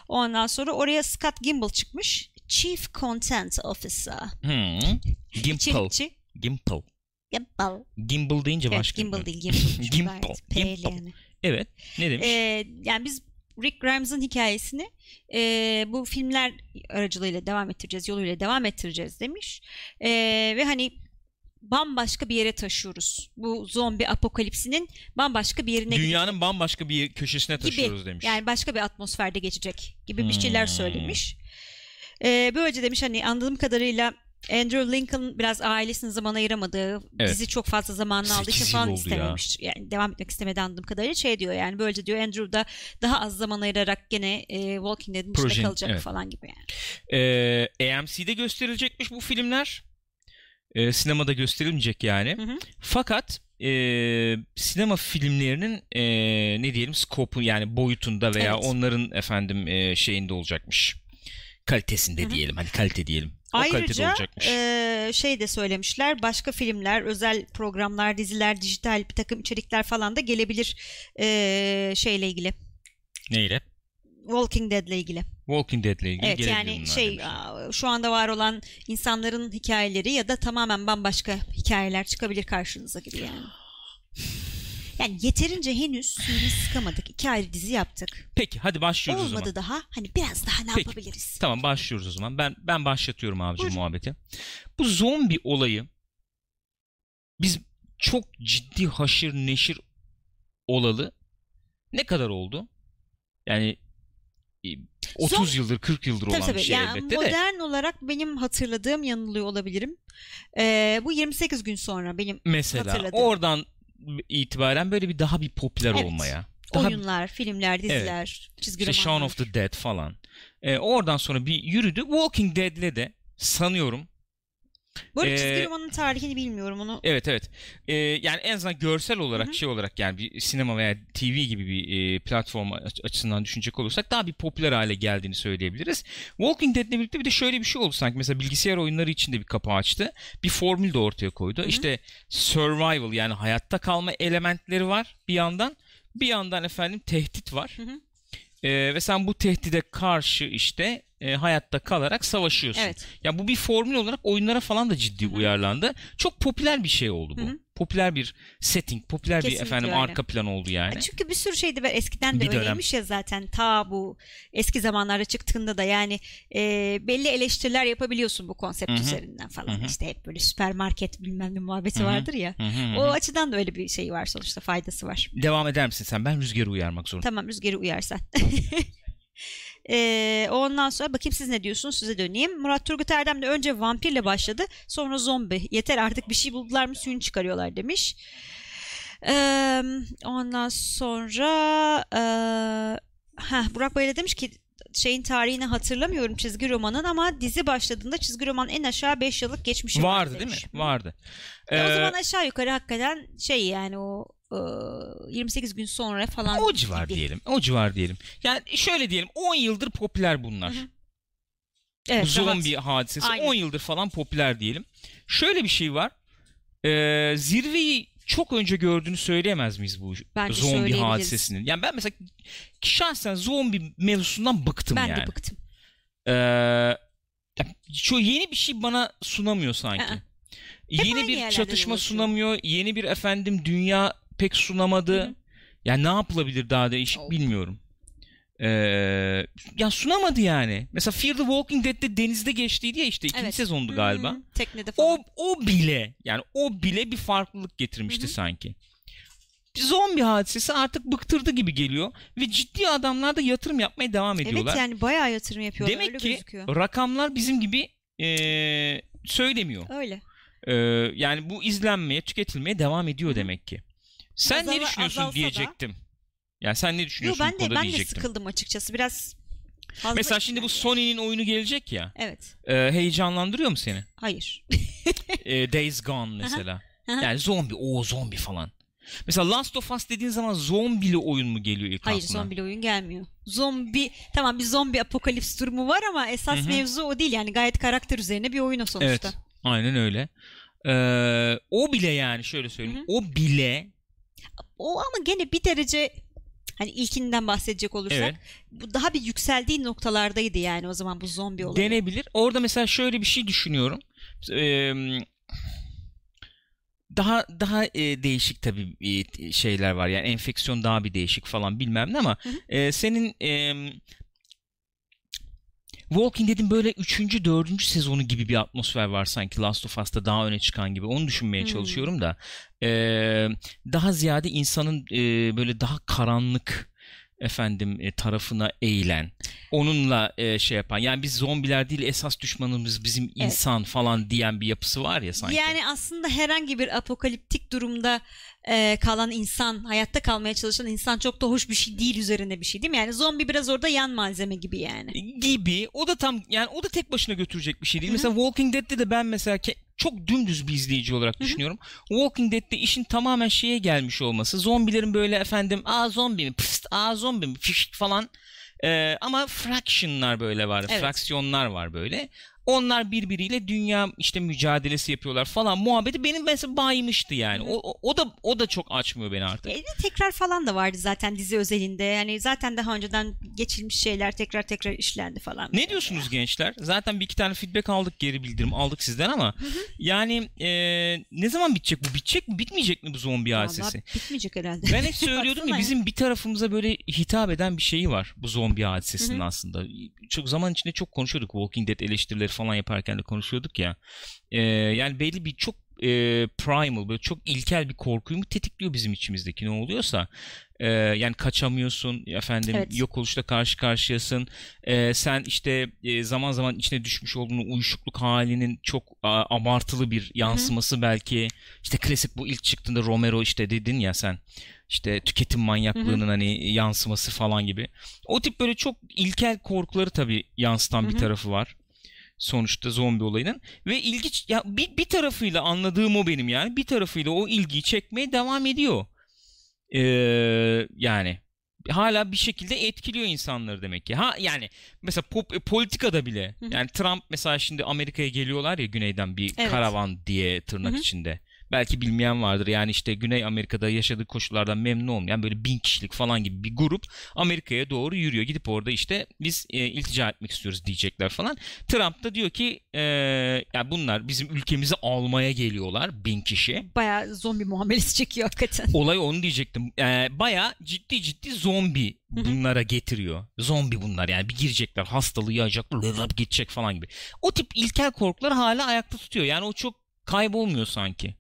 Ondan sonra oraya Scott Gimble çıkmış. Chief Content Officer. Hmm. Gimple. Gimple. Gimbal. Gimbal deyince Evet, başka. Gimbal değil Gimbal. Gimbal, Gayet yani. Evet. Ne demiş? Ee, yani biz Rick Grimes'ın hikayesini e, bu filmler aracılığıyla devam ettireceğiz, yoluyla devam ettireceğiz demiş. E, ve hani bambaşka bir yere taşıyoruz. Bu zombi apokalipsinin bambaşka bir yerine Dünyanın bambaşka bir köşesine Gibi. taşıyoruz demiş. yani başka bir atmosferde geçecek gibi bir şeyler Hmm. söylemiş. E, böylece demiş hani anladığım kadarıyla Andrew Lincoln biraz ailesinin zaman ayıramadığı, Evet. dizi çok fazla zamanını aldığı için falan oldu ya. istememiş. Yani devam etmek istemedi anladığım kadarıyla şey diyor yani böylece diyor Andrew da daha az zaman ayırarak gene e, Walking Dead'in içinde Projenin- kalacak evet. falan gibi yani. Ee, AMC'de gösterilecekmiş bu filmler. Ee, sinemada gösterilmeyecek yani. Hı hı. Fakat e, sinema filmlerinin e, ne diyelim skopu yani boyutunda veya Evet. onların efendim e, şeyinde olacakmış. Kalitesinde Hı hı. diyelim. Hadi kalite diyelim. O Ayrıca e, şey de söylemişler başka filmler, özel programlar, diziler, dijital bir takım içerikler falan da gelebilir e, şeyle ilgili. Neyle? Walking Dead'le ilgili. Walking Dead'le ilgili Evet yani şey demişler. şu anda var olan insanların hikayeleri ya da tamamen bambaşka hikayeler çıkabilir karşınıza gibi yani. Yani yeterince henüz suyunu sıkamadık. İki ayrı dizi yaptık. Peki hadi başlıyoruz o zaman. Olmadı daha. Hani biraz daha ne Peki. yapabiliriz? Tamam başlıyoruz o zaman. Ben ben başlatıyorum abicim Buyurun. muhabbeti. Bu zombi olayı biz çok ciddi haşır neşir olalı ne kadar oldu? Yani e, 30 Zom- yıldır 40 yıldır Tabii olan tabii. bir şey yani elbette de. modern olarak benim hatırladığım yanılıyor olabilirim. Ee, bu 28 gün sonra benim Mesela hatırladım. oradan itibaren böyle bir daha bir popüler Evet. olmaya. Daha oyunlar, filmler, diziler, çizgi işte Shaun romanlar. of the Dead falan. E, oradan sonra bir yürüdü. Walking Dead'le de sanıyorum Bu arada Ee, çizgi romanın tarihini bilmiyorum onu. Evet evet. Ee, yani en azından görsel olarak Hı hı. şey olarak yani bir sinema veya TV gibi bir e, platform aç- açısından düşünecek olursak daha bir popüler hale geldiğini söyleyebiliriz. Walking Dead'le birlikte bir de şöyle bir şey oldu sanki mesela bilgisayar oyunları için de bir kapı açtı. Bir formül de ortaya koydu. hı. İşte survival yani hayatta kalma elementleri var bir yandan. Bir yandan efendim tehdit var. Hı hı. Ee, ve sen bu tehdide karşı işte e, hayatta kalarak savaşıyorsun. Evet. Ya bu bir formül olarak oyunlara falan da ciddi Hı hı. uyarlandı. Çok popüler bir şey oldu bu. Hı hı. Popüler bir setting, popüler bir Kesinlikle efendim öyle. arka plan oldu yani. Çünkü bir sürü şeydi ve eskiden de Bir dönem. öyleymiş ya zaten ta bu eski zamanlarda çıktığında da yani e, belli eleştiriler yapabiliyorsun bu konsept Hı hı. üzerinden falan. Hı hı. İşte hep böyle süpermarket bilmem ne muhabbeti Hı hı. vardır ya. Hı hı hı. O açıdan da öyle bir şey var sonuçta faydası var. Devam eder misin sen? Ben rüzgarı uyarmak zorundayım. Tamam rüzgarı uyarsan. Ee, ondan sonra bakayım siz ne diyorsunuz size döneyim. Murat Turgut Erdem de önce vampirle başladı sonra zombi. Yeter artık bir şey buldular mı suyunu çıkarıyorlar demiş. Ee, ondan sonra ee, heh, Burak Bey de demiş ki şeyin tarihini hatırlamıyorum çizgi romanın ama dizi başladığında çizgi roman en aşağı 5 yıllık geçmişi var Vardı değil mi? Vardı. E, o Ee, zaman aşağı yukarı hakikaten şey yani o ee, 28 gün sonra falan o civar gibi. diyelim. O civar diyelim. Yani şöyle diyelim 10 yıldır popüler bunlar. Hı hı. Evet, Bu zombi rahat. hadisesi Aynen. 10 yıldır falan popüler diyelim. Şöyle bir şey var. Ee, zirveyi çok önce gördüğünü söyleyemez miyiz bu Bence zombi hadisesinin? Yani ben mesela şahsen zombi mevzusundan bıktım Ben yani. de bıktım. Ee, şu yeni bir şey bana sunamıyor sanki. Aa. Yeni bir çatışma sunamıyor. Yeni bir efendim dünya pek sunamadı. Hı hı. Yani ne yapılabilir daha değişik Oh. bilmiyorum. Ee, ya sunamadı yani. Mesela Fear the Walking Dead'de denizde geçtiydi ya işte ikinci Evet. sezondu galiba. Teknede falan. O o bile yani o bile bir farklılık getirmişti Hı hı. sanki. Zombi hadisesi artık bıktırdı gibi geliyor ve ciddi adamlar da yatırım yapmaya devam ediyorlar. evet yani bayağı yatırım yapıyorlar Demek öyle ki gözüküyor. rakamlar bizim gibi eee, söylemiyor. Öyle. Eee, yani bu izlenmeye, tüketilmeye devam ediyor Hı hı. demek ki. Sen Azala- ne düşünüyorsun azalsa da- diyecektim. Yani sen ne Yo, düşünüyorsun ben bu de konuda ben de diyecektim. sıkıldım açıkçası. Biraz fazla Mesela şimdi bu. Sony'nin oyunu gelecek ya. Evet. eee, heyecanlandırıyor mu seni? Hayır. Eee, Days Gone mesela. Yani zombi, o zombi falan. Mesela Last of Us dediğin zaman zombili oyun mu geliyor ilk Hayır aklına? zombili oyun gelmiyor. Zombi tamam bir zombi apokalips durumu var ama esas Hı hı. mevzu o değil yani gayet karakter üzerine bir oyun o sonuçta. Evet. Aynen öyle. Ee, o bile yani şöyle söyleyeyim. Hı hı. O bile O ama gene bir derece hani ilkinden bahsedecek olursak evet bu daha bir yükseldiği noktalardaydı yani o zaman bu zombi olayı. denebilir. Orada mesela şöyle bir şey düşünüyorum. Ee, daha daha e, değişik tabii e, şeyler var. Yani enfeksiyon daha bir değişik falan bilmem ne ama Hı hı. e, senin e, Walking Dead'in böyle 3. 4. sezonu gibi bir atmosfer var sanki Last of Us'ta daha öne çıkan gibi. Onu düşünmeye Hmm. çalışıyorum da. E, daha ziyade insanın e, böyle daha karanlık efendim e, tarafına eğilen onunla e, şey yapan yani biz zombiler değil esas düşmanımız bizim insan falan diyen bir yapısı var ya sanki. Yani aslında herhangi bir apokaliptik durumda e, kalan insan, hayatta kalmaya çalışan insan çok da hoş bir şey değil üzerine bir şey değil mi? Yani zombi biraz orada yan malzeme gibi yani. gibi. O da tam yani o da tek başına götürecek bir şey değil. Hı hı. Mesela Walking Dead'de de ben mesela ke- çok dümdüz bir izleyici olarak Hı hı. düşünüyorum. Walking Dead'de işin tamamen şeye gelmiş olması. Zombilerin böyle efendim aa zombi mi pıst aa zombi mi fişt falan. Ee, ama fraction'lar böyle var. Evet. Fraksiyonlar var böyle. Onlar birbiriyle dünya işte mücadelesi yapıyorlar falan muhabbeti benim mesela baymıştı yani. Hı hı. O, o, o da o da çok açmıyor beni artık. E, tekrar falan da vardı zaten dizi özelinde. Yani zaten daha önceden geçilmiş şeyler tekrar tekrar işlendi falan. Ne diyorsunuz gençler? Zaten bir iki tane feedback aldık, geri bildirim aldık sizden ama yani e, ne zaman bitecek bu? Bitecek mi? Bitmeyecek mi bu zombi hadisesi? Vallahi bitmeyecek herhalde. Ben hep söylüyordum ya bizim bir tarafımıza böyle hitap eden bir şeyi var bu zombi hadisesinin Hı hı. aslında. Çok zaman içinde çok konuşuyorduk. Walking Dead eleştirileri falan yaparken de konuşuyorduk ya. E, yani belli bir çok e, primal böyle çok ilkel bir korkuyu mu tetikliyor bizim içimizdeki ne oluyorsa. E, yani kaçamıyorsun efendim Evet. yok oluşla karşı karşıyasın. E, sen işte e, zaman zaman içine düşmüş olduğun uyuşukluk halinin çok a, abartılı bir yansıması belki. İşte klasik bu ilk çıktığında Romero işte dedin ya sen işte tüketim manyaklığının hani yansıması falan gibi. O tip böyle çok ilkel korkuları tabii yansıtan Hı bir tarafı var. Sonuçta zombi olayının ve ilginç ya bir, bir tarafıyla anladığım o benim yani bir tarafıyla o ilgiyi çekmeye devam ediyor. Ee, yani hala bir şekilde etkiliyor insanları demek ki. Ha yani mesela pop, politikada bile yani Trump mesela şimdi Amerika'ya geliyorlar ya güneyden bir Evet. karavan diye tırnak içinde. Belki bilmeyen vardır. Yani işte Güney Amerika'da yaşadığı koşullardan memnun olmayan böyle bin kişilik falan gibi bir grup Amerika'ya doğru yürüyor. Gidip orada işte biz e, iltica etmek istiyoruz diyecekler falan. Trump da diyor ki e, ya bunlar bizim ülkemizi almaya geliyorlar bin kişi. Bayağı zombi muamelesi çekiyor hakikaten. Olay onu diyecektim. E, Baya ciddi ciddi zombi bunlara getiriyor. Zombi bunlar yani bir girecekler hastalığı yayacaklar lırlap gidecek falan gibi. O tip ilkel korkular hala ayakta tutuyor. Yani o çok kaybolmuyor sanki.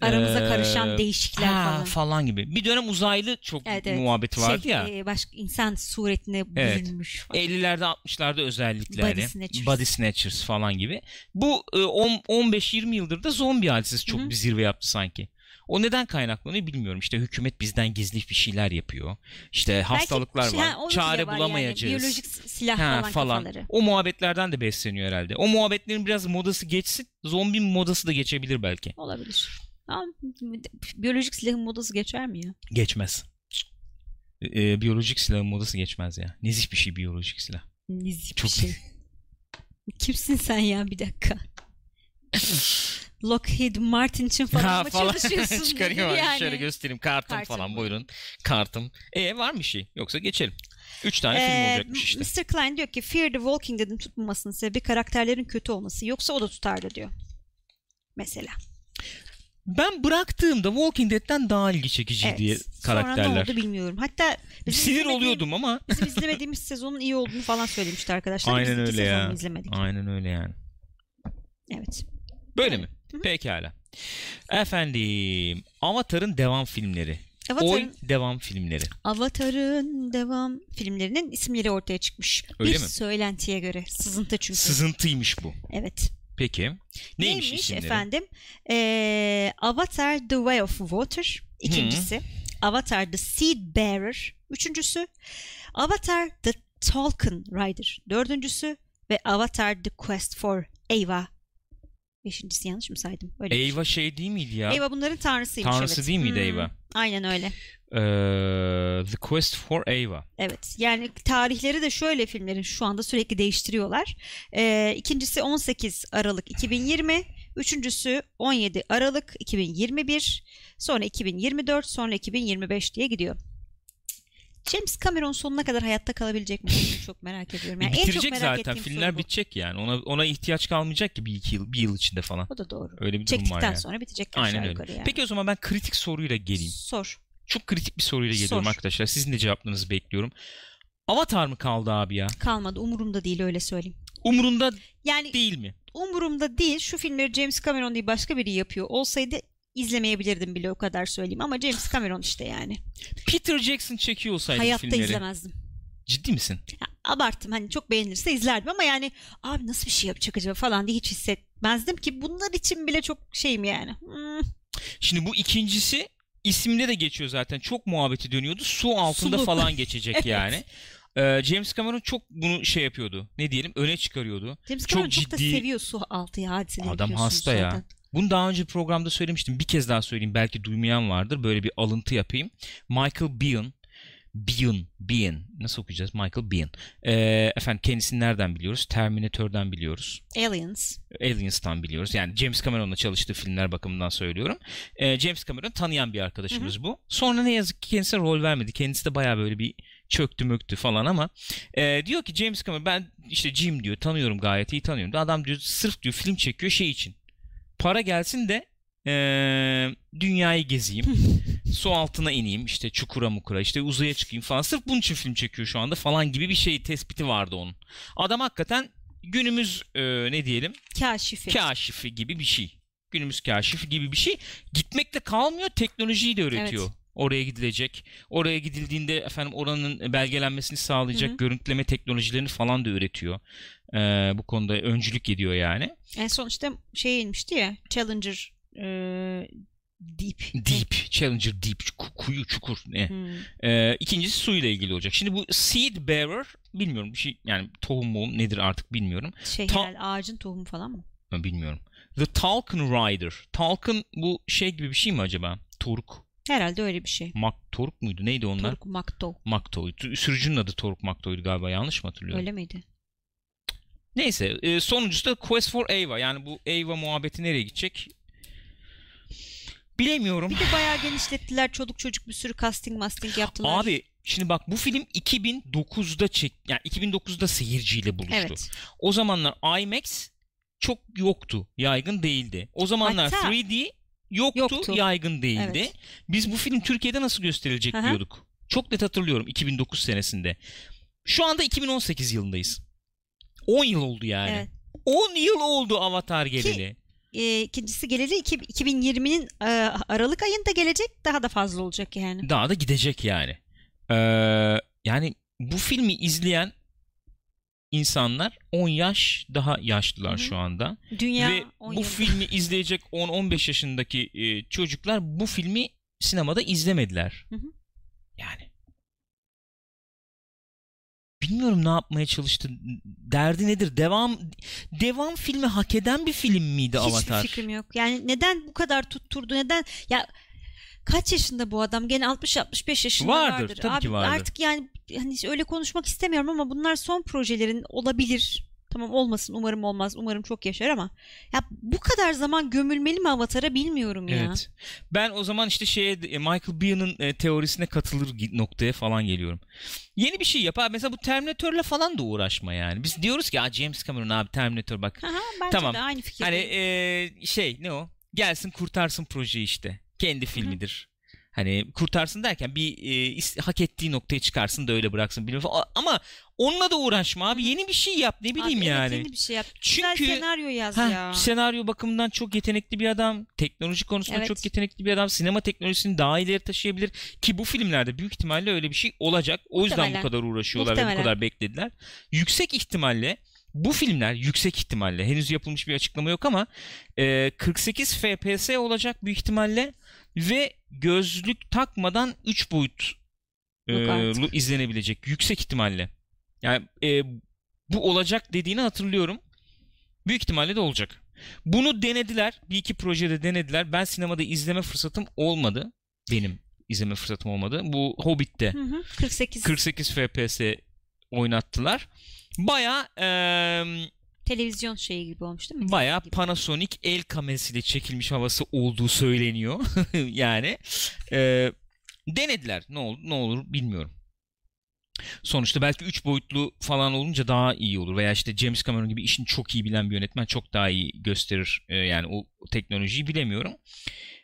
Aramıza Ee, karışan değişikler ha, falan. gibi. Bir dönem uzaylı çok Evet, evet. muhabbeti vardı Şey, ya. e, başka insan suretine Evet. bürünmüş falan. 50'lerde 60'larda özellikle Body hani snatchers. body snatchers falan gibi. Bu e, on- 15-20 yıldır da zombi hadisesi çok Hı hı. bir zirve yaptı sanki. O neden kaynaklanıyor bilmiyorum. İşte hükümet bizden gizli bir şeyler yapıyor. İşte hastalıklar şey- var. ha, Çare var bulamayacağız. Yani. Biyolojik silah Ha, falan, falan. kafaları. O muhabbetlerden de besleniyor herhalde. O muhabbetlerin biraz modası geçsin. Zombi modası da geçebilir belki. Olabilir. Ama biyolojik silahın modası geçer mi ya? Geçmez. E, biyolojik silahın modası geçmez ya. Nezih bir şey biyolojik silah. Nizik Çok- bir şey. Kimsin sen ya bir dakika? Lockheed Martin için falan mı çalışıyorsun? Çıkarayım yani. şöyle göstereyim kartım, Kartım falan bu. buyurun. Kartım. E var mı bir şey? Yoksa geçelim. Üç tane film Ee, olacakmış işte. Mr. Klein diyor ki Fear the Walking Dead'in tutmamasının sebebi karakterlerin kötü olması. Yoksa o da tutardı diyor. Mesela. Ben bıraktığımda Walking Dead'den daha ilgi çekici Evet. diye Sonra ne karakterler. oldu bilmiyorum. Hatta Sinir oluyordum ama. Bizim izlemediğimiz sezonun iyi olduğunu falan söylemişti arkadaşlar. Biz Aynen iki öyle ya. izlemedik. Aynen öyle yani. Evet. Böyle mi? Hı hı. Pekala. Efendim, Avatar'ın devam filmleri. Oy Avatar'ın, devam filmleri. Avatar'ın devam filmlerinin isimleri ortaya çıkmış. Öyle bir mi? söylentiye göre. Sızıntı çünkü. Sızıntıymış bu. Evet. Peki. Neymiş, isimleri? efendim? Ee, Avatar The Way of Water. ikincisi. Avatar The Seed Bearer. Üçüncüsü. Avatar The Tolkien Rider. Dördüncüsü. Ve Avatar The Quest for Eva. Beşincisi yanlış mı saydım? Öyle şey. Eyva şey değil miydi ya? Eyva bunların tanrısıymış. Tanrısı evet. değil miydi Hmm. Eyva? Aynen öyle. Ee, The Quest for Ava. Evet. Yani tarihleri de şöyle filmlerin şu anda sürekli değiştiriyorlar. Ee, ikincisi 18 Aralık 2020. Üçüncüsü 17 Aralık 2021. Sonra 2024. Sonra 2025 diye gidiyor. James Cameron sonuna kadar hayatta kalabilecek mi? Çok merak ediyorum. Yani en çok Bitirecek merak zaten. Filmler bu. bitecek yani. Ona ona ihtiyaç kalmayacak ki bir iki yıl, bir yıl içinde falan. O da doğru. Öyle bir durum var Çektikten yani. sonra bitecek Aynen öyle. yani. Peki o zaman ben kritik soruyla geleyim. Sor. Çok kritik bir soruyla geliyorum Sor. arkadaşlar. Sizin de cevaplarınızı bekliyorum. Avatar mı kaldı abi ya? Kalmadı. Umurumda değil öyle söyleyeyim. Umurunda Yani değil mi? umurumda değil. Şu filmleri James Cameron değil başka biri yapıyor. Olsaydı izlemeyebilirdim bile o kadar söyleyeyim. Ama James Cameron işte yani. Peter Jackson çekiyor olsaydı Hayatta filmleri. izlemezdim. Ciddi misin? Ya, abarttım hani çok beğenirse izlerdim ama yani abi nasıl bir şey yapacak acaba falan diye hiç hissetmezdim ki bunlar için bile çok şeyim yani. Hmm, Şimdi bu ikincisi isimde de geçiyor zaten. Çok muhabbeti dönüyordu. Su altında Sulu. falan geçecek Evet. yani. Ee, James Cameron çok bunu şey yapıyordu. Ne diyelim? Öne çıkarıyordu. James Çok Cameron çok, da ciddi- seviyor su altı ya hadiseleri Adam hasta ya. zaten. Bunu daha önce programda söylemiştim. Bir kez daha söyleyeyim. Belki duymayan vardır. Böyle bir alıntı yapayım. Michael Biehn Biehn, Biehn. Nasıl okuyacağız? Michael Biehn. Ee, efendim kendisini nereden biliyoruz? Terminator'dan biliyoruz. Aliens. Aliens'tan biliyoruz. Yani James Cameron'la çalıştığı filmler bakımından söylüyorum. Ee, James Cameron tanıyan bir arkadaşımız bu. Sonra ne yazık ki kendisine rol vermedi. Kendisi de baya böyle bir çöktü möktü falan ama e, diyor ki James Cameron ben işte Jim diyor tanıyorum gayet iyi tanıyorum. Da adam diyor sırf diyor film çekiyor şey için. Para gelsin de e, dünyayı gezeyim. su altına ineyim işte çukura mukura işte uzaya çıkayım falan. Sırf bunun için film çekiyor şu anda falan gibi bir şey tespiti vardı onun. Adam hakikaten günümüz e, ne diyelim Kaşifi. kaşifi gibi bir şey. Günümüz kaşifi gibi bir şey. Gitmekle kalmıyor, teknolojiyi de öğretiyor. Evet. Oraya gidilecek. Oraya gidildiğinde efendim oranın belgelenmesini sağlayacak Hı hı. görüntüleme teknolojilerini falan da öğretiyor. Ee, bu konuda öncülük ediyor yani. En son işte şey inmişti ya Challenger e, Deep. Deep, Challenger Deep, ku- kuyu, çukur. Ne? Hmm. Ee, ikincisi suyla ilgili olacak. Şimdi bu Seed Bearer bilmiyorum bir şey yani tohum muhum nedir artık bilmiyorum. Şey Ta- herhalde ağacın tohumu falan mı? Bilmiyorum. The Talcon Rider. Talcon bu şey gibi bir şey mi acaba? Toruk. Herhalde öyle bir şey. Mak Toruk muydu? Neydi onlar? Toruk Makto. Makto'ydu. Sürücünün adı Toruk Makto'ydu galiba. Yanlış mı hatırlıyorum? Öyle miydi? Neyse. E, sonuncusu da Quest for Ava. Yani bu Ava muhabbeti nereye gidecek? Bilemiyorum. Bir de bayağı genişlettiler. Çoluk çocuk bir sürü casting masting yaptılar. Abi şimdi bak bu film 2009'da çek yani 2009'da seyirciyle buluştu. Evet. O zamanlar IMAX çok yoktu. Yaygın değildi. O zamanlar Hatta- 3D yoktu, Yoktu. yaygın değildi. Evet. Biz bu film Türkiye'de nasıl gösterilecek hı. diyorduk. Çok net hatırlıyorum 2009 senesinde. Şu anda 2018 yılındayız. 10 yıl oldu yani. Evet. 10 yıl oldu Avatar geleli. E, ikincisi geleli iki- 2020'nin e, Aralık ayında gelecek. Daha da fazla olacak yani. Daha da gidecek yani. Ee, yani bu filmi izleyen insanlar 10 yaş daha yaşlılar Hı hı. şu anda. Dünya Ve 10 bu yılda. filmi izleyecek 10-15 yaşındaki e, çocuklar bu filmi sinemada izlemediler. Hı hı. Yani. Bilmiyorum ne yapmaya çalıştı. Derdi nedir? Devam devam filmi hak eden bir film miydi Hiçbir Avatar? fikrim yok. Yani neden bu kadar tutturdu? Neden? Ya kaç yaşında bu adam? Gene 60-65 yaşında Vardır, vardır. tabii Abi, ki vardır. Artık yani hani öyle konuşmak istemiyorum ama bunlar son projelerin olabilir. Tamam olmasın umarım olmaz. Umarım çok yaşar ama ya bu kadar zaman gömülmeli mi Avatar'a bilmiyorum ya. Evet. Ben o zaman işte şeye e, Michael Bieh'nin e, teorisine katılır noktaya falan geliyorum. Yeni bir şey yap abi. Mesela bu Terminator'la falan da uğraşma yani. Biz diyoruz ki James Cameron abi Terminator bak. Aha, bence Tamam. de aynı fikir. Hani e, şey ne o? Gelsin kurtarsın projeyi işte. Kendi filmidir. Hani kurtarsın derken bir e, hak ettiği noktaya çıkarsın da öyle bıraksın bilmiyorum. falan. Ama onunla da uğraşma abi. Yeni bir şey yap ne bileyim Abi, yani. Evet, yeni bir şey yap. Çünkü Güzel senaryo yaz Heh, ya. senaryo bakımından çok yetenekli bir adam. Teknoloji konusunda Evet. çok yetenekli bir adam. Sinema teknolojisini daha ileri taşıyabilir. Ki bu filmlerde büyük ihtimalle öyle bir şey olacak. O yüzden bu Muhtemelen. kadar uğraşıyorlar ve bu Muhtemelen. kadar beklediler. Yüksek ihtimalle bu filmler yüksek ihtimalle henüz yapılmış bir açıklama yok ama e, 48 FPS olacak büyük ihtimalle ve gözlük takmadan 3 boyut e, izlenebilecek yüksek ihtimalle. Yani e, bu olacak dediğini hatırlıyorum. Büyük ihtimalle de olacak. Bunu denediler. Bir iki projede denediler. Ben sinemada izleme fırsatım olmadı benim. izleme fırsatım olmadı. Bu Hobbit'te Hı hı. 48 48 FPS oynattılar. Baya televizyon şeyi gibi olmuş değil mi? baya. Panasonic el kamerasıyla çekilmiş havası olduğu söyleniyor. yani e, denediler. Ne olur ne olur bilmiyorum. Sonuçta belki 3 boyutlu falan olunca daha iyi olur veya işte James Cameron gibi işini çok iyi bilen bir yönetmen çok daha iyi gösterir e, yani o, o teknolojiyi bilemiyorum.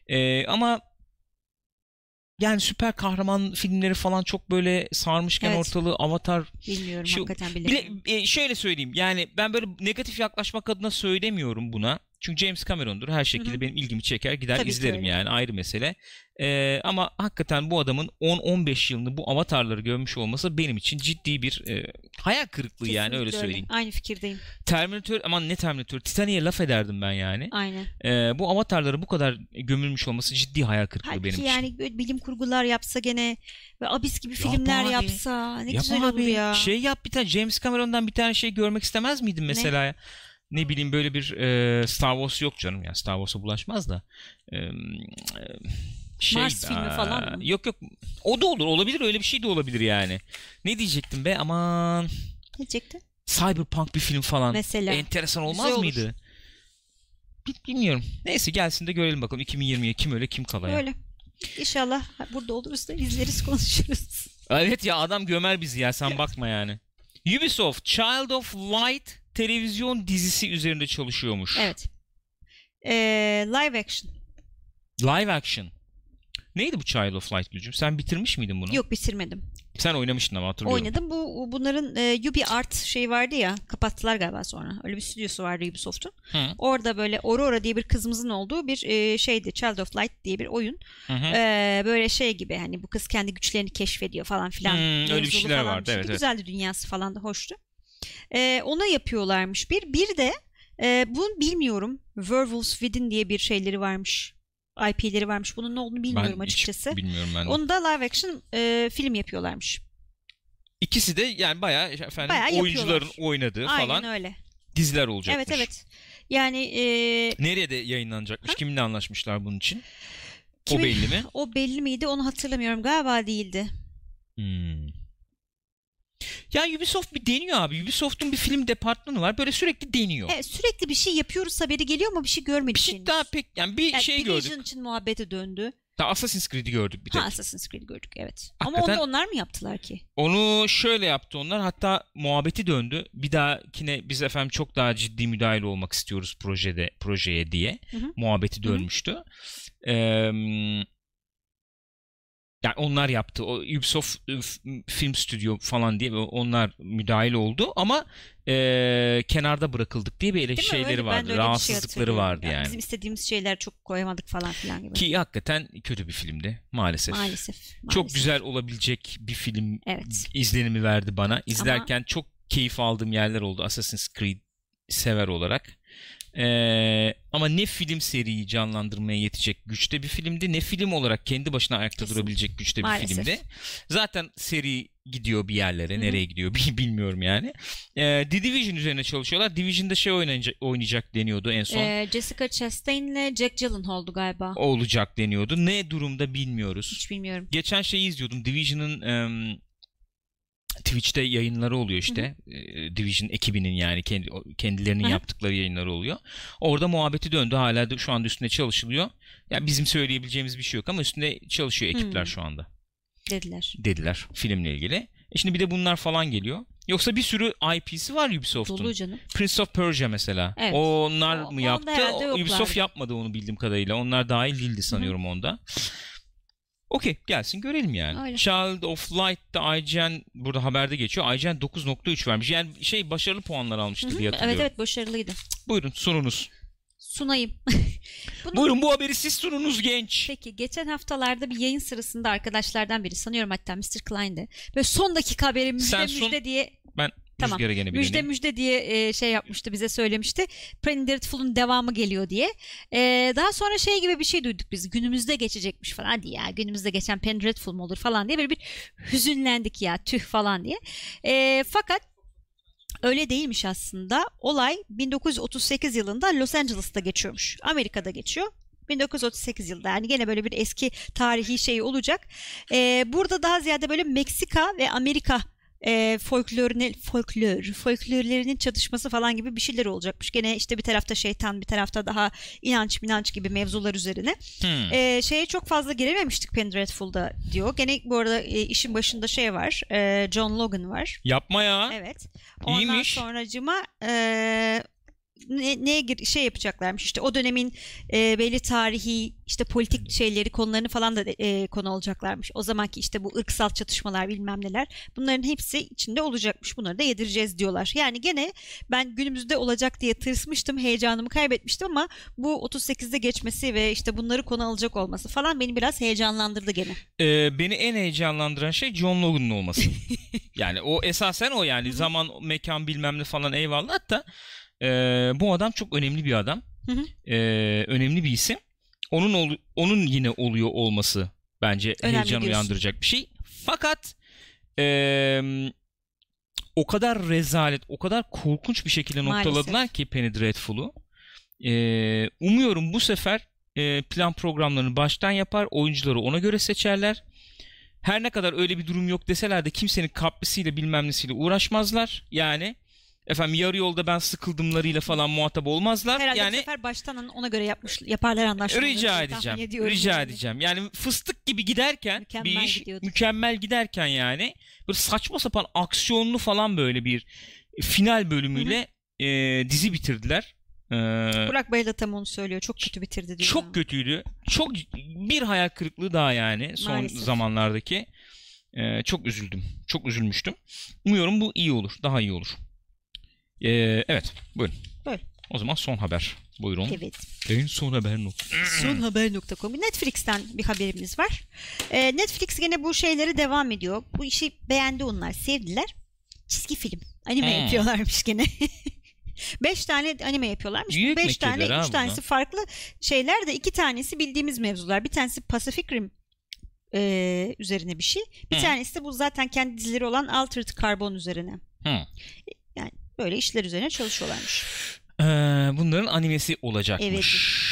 E, ama yani süper kahraman filmleri falan çok böyle sarmışken Evet. ortalığı Avatar Bilmiyorum Şu- hakikaten bile, bilemiyorum. e, şöyle söyleyeyim yani ben böyle negatif yaklaşmak adına söylemiyorum buna. Çünkü James Cameron'dur her şekilde Hı hı. benim ilgimi çeker gider Tabii izlerim öyle. yani ayrı mesele. E, ama hakikaten bu adamın 10-15 yılını bu avatarları görmüş olması benim için ciddi bir e, hayal kırıklığı yani öyle Kesinlikle söyleyeyim. Aynı fikirdeyim. Terminator aman ne Terminator Titanic'e laf ederdim ben yani. Aynen. E, bu avatarları bu kadar gömülmüş olması ciddi hayal kırıklığı Halbuki benim için. yani bilim kurgular yapsa gene ve abis gibi Yap filmler abi. yapsa ne Yap güzel abi, olur ya. Şey yap bir tane James Cameron'dan bir tane şey görmek istemez miydin mesela? ya? Ne bileyim böyle bir e, Star Wars yok canım ya Star Wars'a bulaşmaz da. E, e, şey, Mars filmi aa, falan mı? Yok yok o da olur olabilir öyle bir şey de olabilir yani. Ne diyecektim be aman Ne diyecektin? Cyberpunk bir film falan. Mesela. Enteresan olmaz Güzel olur. mıydı? Bi- Bilmiyorum. Neyse gelsin de görelim bakalım 2020'ye kim öyle kim kala ya. Öyle. İnşallah burada oluruz da izleriz konuşuruz. Evet ya adam gömer bizi ya sen bakma yani. Ubisoft Child of Light televizyon dizisi üzerinde çalışıyormuş. Evet. Ee, live action. Live action. Neydi bu Child of Light Gülcüm? Sen bitirmiş miydin bunu? Yok bitirmedim. Sen oynamıştın ama hatırlıyorum. Oynadım. Bu bunların e, Ubi Art şey vardı ya. Kapattılar galiba sonra. Öyle bir stüdyosu vardı Ubisoft'un. Hı, Orada böyle Aurora diye bir kızımızın olduğu bir e, şeydi. Child of Light diye bir oyun. hı hı. Ee, böyle şey gibi hani bu kız kendi güçlerini keşfediyor falan filan. Hmm, öyle bir şeyler falan vardı, evet, evet. Güzeldi dünyası falan da hoştu. Ee, ona yapıyorlarmış bir. Bir de e, bunu bilmiyorum. Werewolves Within diye bir şeyleri varmış. IP'leri varmış. Bunun ne olduğunu bilmiyorum ben açıkçası. Hiç bilmiyorum ben de. Onu da live action e, film yapıyorlarmış. İkisi de yani bayağı efendim Bayağı oyuncuların oynadığı Aynen falan öyle. diziler olacakmış. Evet evet. Yani e, Nerede yayınlanacakmış? Kiminle anlaşmışlar bunun için? Kimi- O belli mi? o belli miydi onu hatırlamıyorum. Galiba değildi. Hmm. Ya Ubisoft bir deniyor abi. Ubisoft'un bir film departmanı var. Böyle sürekli deniyor. Evet, sürekli bir şey yapıyoruz haberi geliyor ama bir şey görmedik bir şey henüz. daha pek yani bir Yani şey Division gördük. için muhabbete döndü. Daha Assassin's Creed'i gördük bir tek. Ha Assassin's Creed gördük evet. Ama Hakikaten- onu onlar mı yaptılar ki? Onu şöyle yaptı onlar. Hatta muhabbeti döndü. Bir dahakine biz efendim çok daha ciddi müdahale olmak istiyoruz projede projeye diye. Hı hı. Muhabbeti Hı hı. dönmüştü. Ee, yani onlar yaptı. O Ubisoft e, film stüdyo falan diye onlar müdahil oldu ama e, kenarda bırakıldık diye bir ele Değil şeyleri Öyle, vardı. şey Rahatsızlıkları hatırlıyorum. vardı Yani yani. Bizim istediğimiz şeyler çok koyamadık falan filan gibi. Ki hakikaten kötü bir filmdi maalesef. maalesef, Çok maalesef. güzel olabilecek bir film Evet. izlenimi verdi bana. İzlerken çok keyif aldığım yerler oldu Assassin's Creed sever olarak. Ee, ama ne film seriyi canlandırmaya yetecek güçte bir filmdi ne film olarak kendi başına ayakta Kesin. durabilecek güçte bir Maalesef. filmdi. Zaten seri gidiyor bir yerlere. Hı hı. Nereye gidiyor bil- bilmiyorum yani. Ee, The Division üzerine çalışıyorlar. Division'da şey oynayacak, oynayacak deniyordu en son. Ee, Jessica Chastain'le Jack Gyllenhaal'du galiba. Olacak deniyordu. Ne durumda bilmiyoruz. Hiç bilmiyorum. Geçen şeyi izliyordum. Division'ın em, Twitch'te yayınları oluyor işte. Ee, Division ekibinin yani kendi kendilerinin Hı hı. yaptıkları yayınları oluyor. Orada muhabbeti döndü. Hala da şu anda üstünde çalışılıyor. Ya bizim söyleyebileceğimiz bir şey yok ama üstünde çalışıyor ekipler Hmm. şu anda. Dediler. Dediler filmle ilgili. E şimdi bir de bunlar falan geliyor. Yoksa bir sürü IP'si var Ubisoft'un. Dolu canım. Prince of Persia mesela. Evet. Onlar O- mı yaptı? herhalde O- Ubisoft yapmadı onu bildiğim kadarıyla. Onlar dahil değildi sanıyorum onda. Okey gelsin görelim yani. Öyle. Child of Light'ta IGN burada haberde geçiyor. IGN 9.3 vermiş. Yani şey başarılı puanlar almıştı Hı hı. diye Evet hatırlıyorum. evet başarılıydı. Buyurun sununuz. Sunayım. Bunu- Buyurun bu haberi siz sununuz genç. Peki geçen haftalarda bir yayın sırasında arkadaşlardan biri sanıyorum hatta Mr. Klein'di. Böyle son dakika haberi müjde Sen sun- müjde diye Ben Tamam. rüzgara gene bir müjde deneyim. müjde diye e, şey yapmıştı bize söylemişti. Penny Dreadful'un devamı geliyor diye. E, daha sonra şey gibi bir şey duyduk biz. Günümüzde geçecekmiş falan. Hadi ya günümüzde geçen Penny Dreadful mu olur falan diye böyle bir hüzünlendik ya tüh falan diye. E, fakat öyle değilmiş aslında. Olay 1938 yılında Los Angeles'ta geçiyormuş. Amerika'da geçiyor. 1938 yılında yani gene böyle bir eski tarihi şey olacak. Ee, burada daha ziyade böyle Meksika ve Amerika e, folklorine, folklor, folklorlerinin çatışması falan gibi bir şeyler olacakmış. Gene işte bir tarafta şeytan bir tarafta daha inanç inanç gibi mevzular üzerine. Hmm. E, şeye çok fazla girememiştik Penny Dreadful'da diyor. Gene bu arada e, işin başında şey var. e, John Logan var. Yapma ya. Evet. Ondan İyiymiş. sonracıma e, ne, neye gir- şey yapacaklarmış işte o dönemin e, belli tarihi işte politik şeyleri konularını falan da e, konu olacaklarmış. O zamanki işte bu ırksal çatışmalar bilmem neler bunların hepsi içinde olacakmış. Bunları da yedireceğiz diyorlar. Yani gene ben günümüzde olacak diye tırsmıştım. Heyecanımı kaybetmiştim ama bu 38'de geçmesi ve işte bunları konu alacak olması falan beni biraz heyecanlandırdı gene. Ee, beni en heyecanlandıran şey John Logan'ın olması. yani o esasen o yani zaman mekan bilmem ne falan eyvallah hatta e, bu adam çok önemli bir adam. Hı hı. E, önemli bir isim. Onun ol- onun yine oluyor olması bence Önemli heyecan diyorsun. uyandıracak bir şey. Fakat e, o kadar rezalet, o kadar korkunç bir şekilde Maalesef. noktaladılar ki Penny Dreadful'u. E, umuyorum bu sefer e, plan programlarını baştan yapar, oyuncuları ona göre seçerler. Her ne kadar öyle bir durum yok deseler de kimsenin kaprisiyle bilmem nesiyle uğraşmazlar. Yani efendim yarı yolda ben sıkıldımlarıyla falan muhatap olmazlar. Herhalde yani bu sefer baştan ona göre yapmış yaparlar anlaşmaları. Rica edeceğim. Rica yani. edeceğim. Yani fıstık gibi giderken Mükemmel bir iş gidiyordu. mükemmel giderken yani böyle saçma sapan aksiyonlu falan böyle bir final bölümüyle e, dizi bitirdiler. E, Burak Bayıl da tam onu söylüyor. Çok kötü bitirdi diyor. çok kötüydü. Çok bir hayal kırıklığı daha yani son Maalesef. zamanlardaki. E, çok üzüldüm. Çok üzülmüştüm. Umuyorum bu iyi olur. Daha iyi olur. E, evet. Buyurun. Buyur. O zaman son haber. Buyurun. Evet. En son haber nokta. Sonhaber.com Netflix'ten bir haberimiz var. Ee, Netflix gene bu şeyleri devam ediyor. Bu işi beğendi onlar. Sevdiler. Çizgi film. Anime Hmm. yapıyorlarmış gene. Beş tane anime yapıyorlarmış. Büyük Beş tane, üç tanesi bunlar. farklı şeyler de iki tanesi bildiğimiz mevzular. Bir tanesi Pacific Rim e, üzerine bir şey. Bir Hı. tanesi de bu zaten kendi dizileri olan Altered Carbon üzerine. Hı. Böyle işler üzerine çalışıyorlarmış. Ee, bunların animesi olacakmış.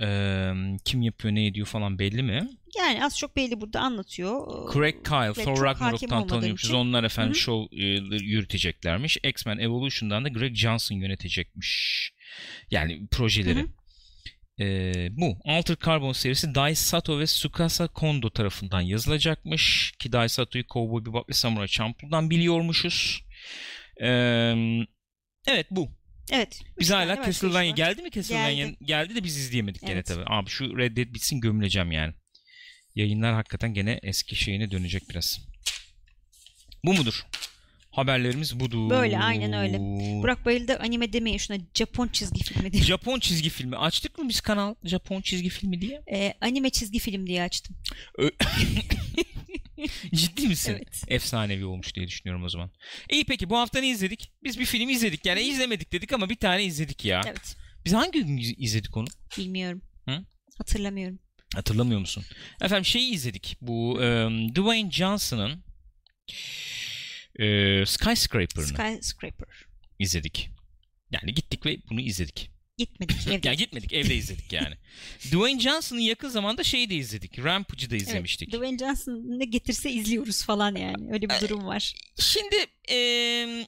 Ee, kim yapıyor ne ediyor falan belli mi? Yani az çok belli burada anlatıyor. Craig Kyle, Evet, Thor Ragnarok'tan tanıyormuşuz. Onlar efendim Hı hı. show e, yürüteceklermiş. X-Men Evolution'dan da Greg Johnson yönetecekmiş. Yani projeleri. Ee, bu. Altered Carbon serisi Dai Sato ve Tsukasa Kondo tarafından yazılacakmış. Ki Dai Sato'yu Cowboy Bebop ve Samurai Champloo'dan biliyormuşuz. Ee, evet bu. Evet. Biz hala Castlevania geldi mi Castlevania Geldi. geldi. de biz izleyemedik gene Evet. tabii. Abi şu Red Dead bitsin gömüleceğim yani. Yayınlar hakikaten gene eski şeyine dönecek biraz. Bu mudur? Haberlerimiz budur. Böyle, aynen öyle. Burak Bayıl da anime demeyin şuna Japon çizgi filmi diye. Japon çizgi filmi. Açtık mı biz kanal Japon çizgi filmi diye? Ee, anime çizgi film diye açtım. Ciddi misin? Evet. Efsanevi olmuş diye düşünüyorum o zaman. İyi peki bu hafta ne izledik? Biz bir film izledik. Yani izlemedik dedik ama bir tane izledik ya. Evet. Biz hangi gün iz- izledik onu? Bilmiyorum. Hı? Hatırlamıyorum. Hatırlamıyor musun? Efendim şeyi izledik. Bu em, Dwayne Johnson'ın e, Skyscraper'ını Skyscraper. izledik. Yani gittik ve bunu izledik. Gitmedik evde. Yani gitmedik evde izledik yani. Dwayne Johnson'ın yakın zamanda şeyi de izledik. Rampage'ı da Evet, izlemiştik. Dwayne Johnson ne getirse izliyoruz falan yani. Öyle bir durum var. Şimdi em,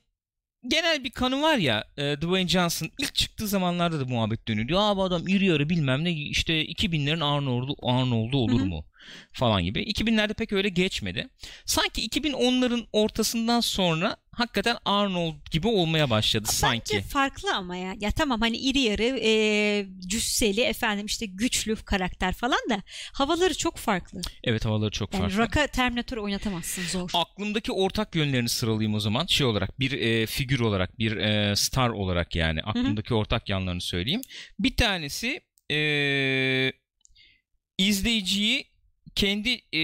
genel bir kanı var ya e, Dwayne Johnson ilk çıktığı zamanlarda da muhabbet dönüyordu. Aa bu adam iri yarı bilmem ne işte 2000'lerin Arnold'u Arnold'u olur mu falan gibi. 2000'lerde pek öyle geçmedi. Sanki 2010'ların ortasından sonra hakikaten Arnold gibi olmaya başladı sanki. Bence farklı ama ya. Ya tamam hani iri yarı, e, cüsseli, efendim işte güçlü karakter falan da havaları çok farklı. Evet havaları çok Yani farklı. Rock'a Terminator oynatamazsın zor. Aklımdaki ortak yönlerini sıralayayım o zaman. Şey olarak bir e, figür olarak bir e, star olarak yani aklımdaki ortak yanlarını söyleyeyim. Bir tanesi e, izleyiciyi kendi e,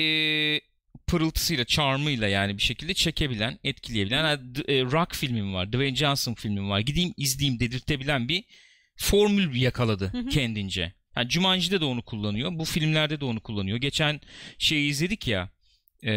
pırıltısıyla, charmıyla yani bir şekilde çekebilen, etkileyebilen d- e, rock filmim var, Dwayne Johnson filmim var. Gideyim izleyeyim dedirtebilen bir formül yakaladı Hı hı. kendince. Yani Jumanji'de de onu kullanıyor. Bu filmlerde de onu kullanıyor. Geçen şeyi izledik ya e,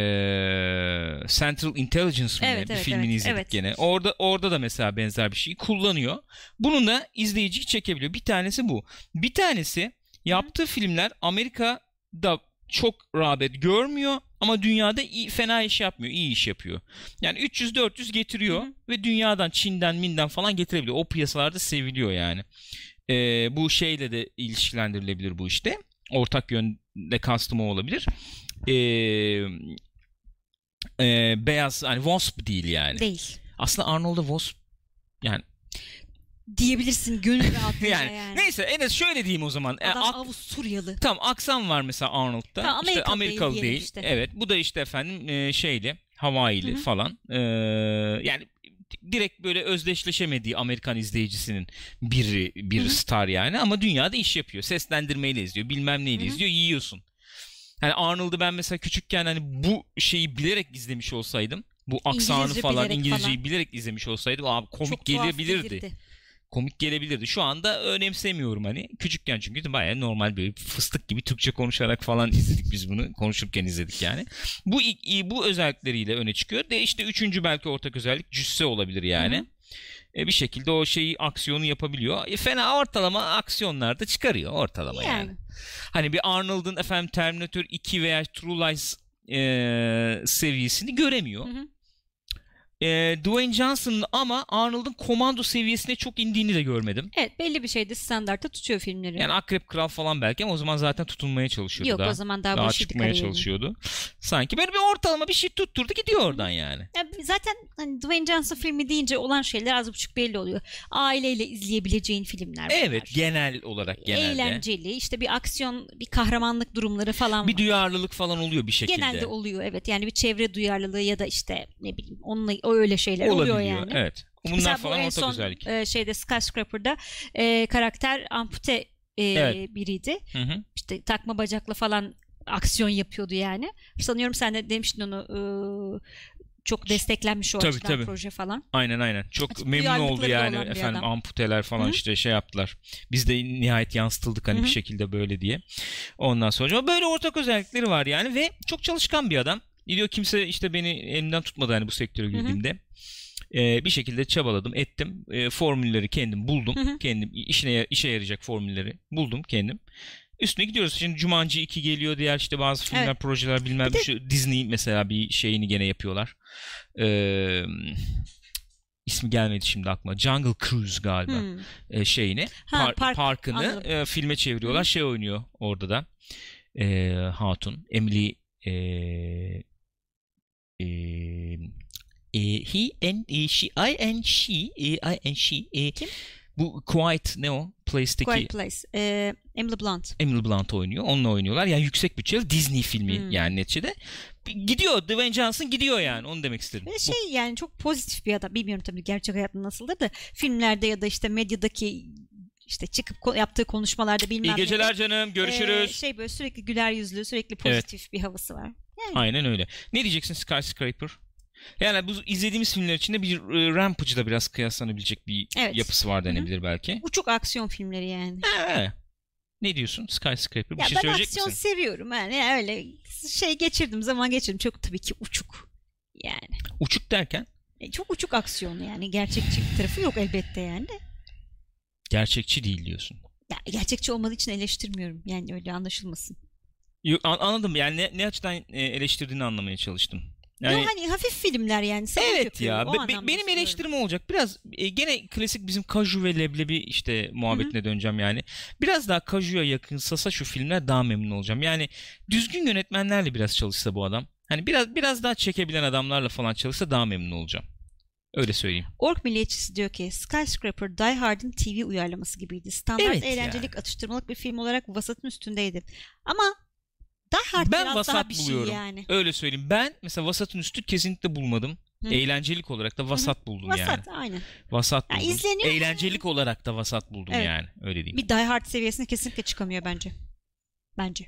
Central Intelligence mi ne? Evet, bir evet, filmini evet, izledik evet. gene. Orada orada da mesela benzer bir şeyi kullanıyor. Bunun da izleyiciyi çekebiliyor. Bir tanesi bu. Bir tanesi Yaptığı filmler Amerika'da çok rağbet görmüyor ama dünyada iyi, fena iş yapmıyor, iyi iş yapıyor. Yani 300-400 getiriyor Hı hı. ve dünyadan, Çin'den, Min'den falan getirebiliyor. O piyasalarda seviliyor yani. Ee, bu şeyle de ilişkilendirilebilir bu işte. Ortak yönde kastım olabilir. Ee, e, beyaz hani Wasp değil yani. Değil. Aslında Arnold'a Wasp yani, Diyebilirsin gönül rahatlığıyla yani, yani. neyse en az şöyle diyeyim o zaman. E, Adam ak- Avusturyalı. Tamam aksan var mesela Arnold'da. Tamam, işte Amerikalı değil değil. işte. Evet. Bu da işte efendim e, şeyli, Hawaii'li Hı hı. falan. E, yani direkt böyle özdeşleşemediği Amerikan izleyicisinin bir bir Hı hı. star yani ama dünyada iş yapıyor. Seslendirmeyle izliyor, bilmem neyle Hı hı. izliyor, yiyorsun. Hani Arnold'u ben mesela küçükken hani bu şeyi bilerek izlemiş olsaydım, bu aksanı İngilizce falan, bilerek İngilizceyi falan. bilerek izlemiş olsaydım abi komik Çok gelebilirdi gelirdi. Komik gelebilirdi. Şu anda önemsemiyorum hani. Küçükken çünkü bayağı normal böyle fıstık gibi Türkçe konuşarak falan izledik biz bunu. Konuşurken izledik yani. Bu bu özellikleriyle öne çıkıyor. De işte üçüncü belki ortak özellik cüsse olabilir yani. Hı hı. E bir şekilde o şeyi aksiyonu yapabiliyor. E fena ortalama aksiyonlarda çıkarıyor ortalama yani. Yani. Hani bir Arnold'un efendim Terminator 2 veya True Lies e, seviyesini göremiyor. Hı hı. E, Dwayne Johnson'ın ama Arnold'un komando seviyesine çok indiğini de görmedim. Evet belli bir şeyde standartta tutuyor filmleri. Yani Akrep Kral falan belki ama o zaman zaten tutunmaya çalışıyordu Yok daha. o zaman daha, daha çıkmaya çalışıyordu. Sanki böyle bir ortalama bir şey tutturdu gidiyor oradan yani. Ya zaten hani Dwayne Johnson filmi deyince olan şeyler az buçuk belli oluyor. Aileyle izleyebileceğin filmler bunlar. Evet genel olarak genelde. Eğlenceli işte bir aksiyon bir kahramanlık durumları falan Bir var. duyarlılık falan oluyor bir şekilde. Genelde oluyor evet yani bir çevre duyarlılığı ya da işte ne bileyim onunla o öyle şeyler Olabiliyor oluyor yani. evet. Bunlar Mesela bu falan en ortak son özellik. e, şeyde Skyscraper'da e, karakter ampute e, Evet. biriydi. Hı hı. İşte takma bacakla falan aksiyon yapıyordu yani. Sanıyorum sen de demiştin onu e, çok desteklenmiş o Tabii, açıdan tabii. proje falan. Aynen aynen. Çok Açık memnun oldu yani efendim adam. amputeler falan Hı. işte şey yaptılar. Biz de nihayet yansıtıldık hani Hı hı. bir şekilde böyle diye. Ondan sonra böyle ortak özellikleri var yani ve çok çalışkan bir adam. Diyor kimse işte beni elimden tutmadı hani bu sektöre hı. girdiğimde. Ee, bir şekilde çabaladım, ettim. Ee, formülleri kendim buldum. Hı hı. Kendim işine işe yarayacak formülleri buldum kendim. Üstüne gidiyoruz. Şimdi Jumanji 2 geliyor diğer işte bazı filmler, Evet. projeler bilmem Bir de- şu Disney mesela bir şeyini gene yapıyorlar. Ee, ismi gelmedi şimdi aklıma. Jungle Cruise galiba Hmm. e, şeyini Ha, par- park, parkını anladım. e, filme çeviriyorlar. Hı. Şey oynuyor orada da. E, Hatun Emily e, he and e, she I and she e, I and she e, Kim? bu Quiet ne o? Place'teki Quiet Place. E, Emily Blunt. Emily Blunt oynuyor. Onunla oynuyorlar. Yani yüksek bütçeli Disney filmi Hmm. yani neticede. Gidiyor. Dwayne Johnson gidiyor yani. Onu demek istedim. Ve şey yani çok pozitif bir adam. Bilmiyorum tabii gerçek hayatında nasıldır da filmlerde ya da işte medyadaki işte çıkıp yaptığı konuşmalarda bilmem İyi nede, geceler canım. e, Görüşürüz. şey böyle sürekli güler yüzlü, sürekli pozitif bir havası var. Yani Aynen öyle. Ne diyeceksin Skyscraper? Yani bu izlediğimiz filmler içinde bir e, Rampage'la biraz kıyaslanabilecek bir Evet. yapısı var denebilir belki. uçuk aksiyon filmleri yani. Ha. Ne diyorsun Skyscraper? Bir Ya şey ben söyleyecek aksiyon misin? seviyorum yani öyle şey geçirdim zaman geçirdim çok tabii ki uçuk yani Uçuk derken E, çok uçuk aksiyon yani gerçekçi tarafı yok elbette yani de. gerçekçi değil diyorsun. Ya, gerçekçi olmadığı için eleştirmiyorum yani öyle anlaşılmasın. Yok, an- anladım yani ne, ne açıdan e, eleştirdiğini anlamaya çalıştım. Yani Yo, hani hafif filmler yani sanat evet yapıyor, ya o be- anlamda benim eleştirim olacak. Biraz e, gene klasik bizim kaju ve leblebi işte muhabbetine döneceğim yani. Biraz daha kajuya yakınsasa şu filmler daha memnun olacağım. Yani düzgün yönetmenlerle biraz çalışsa bu adam. Hani biraz biraz daha çekebilen adamlarla falan çalışsa daha memnun olacağım. Öyle söyleyeyim. Ork milliyetçisi diyor ki Skyscraper Die Hard'ın TV uyarlaması gibiydi. Standart Evet eğlencelik atıştırmalık bir film olarak vasatın üstündeydi. Ama Die Hard Ben vasat daha bir şey buluyorum. yani. Öyle söyleyeyim. Ben mesela vasatın üstü kesinlikle bulmadım. Hı. Eğlencelik olarak da vasat buldum yani. Vasat aynen. Vasat buldum. izleniyor. Eğlencelik olarak da vasat buldum Evet. yani. Öyle diyeyim. Bir Die Hard seviyesine kesinlikle çıkamıyor bence. Bence.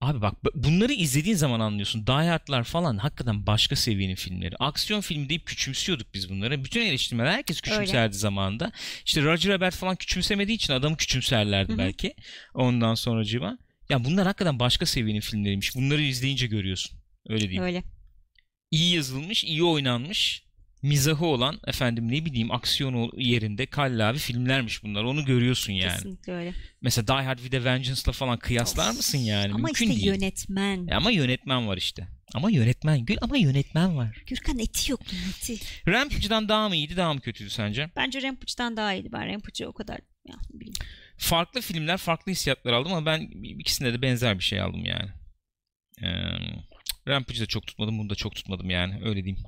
Abi bak bunları izlediğin zaman anlıyorsun. Die Hard'lar falan hakikaten başka seviyenin filmleri. Aksiyon filmi deyip küçümsüyorduk biz bunları. Bütün eleştirmenler herkes küçümserdi zamanında. İşte Roger Ebert falan küçümsemediği için adamı küçümserlerdi Hı hı. belki. Ondan sonracığıma. Ya bunlar hakikaten başka seviyenin filmleriymiş. Bunları izleyince görüyorsun. Öyle diyeyim. Öyle. İyi yazılmış, iyi oynanmış. mizahı olan efendim ne bileyim aksiyonu yerinde kallavi filmlermiş bunlar. Onu görüyorsun yani. Kesinlikle öyle. Mesela Die Hard with a Vengeance'la falan kıyaslar Of. mısın yani? Ama Mümkün işte değil. yönetmen. E ama yönetmen var işte. Ama yönetmen Gül ama yönetmen var. Gürkan eti yok eti. Rampage'dan daha mı iyiydi daha mı kötüydü sence? Bence Rampage'dan daha iyiydi. Ben Rampage'ı o kadar ya, bileyim. Farklı filmler farklı hissiyatlar aldım ama ben ikisinde de benzer bir şey aldım yani. Ee, Rampage'ı da çok tutmadım bunu da çok tutmadım yani öyle diyeyim.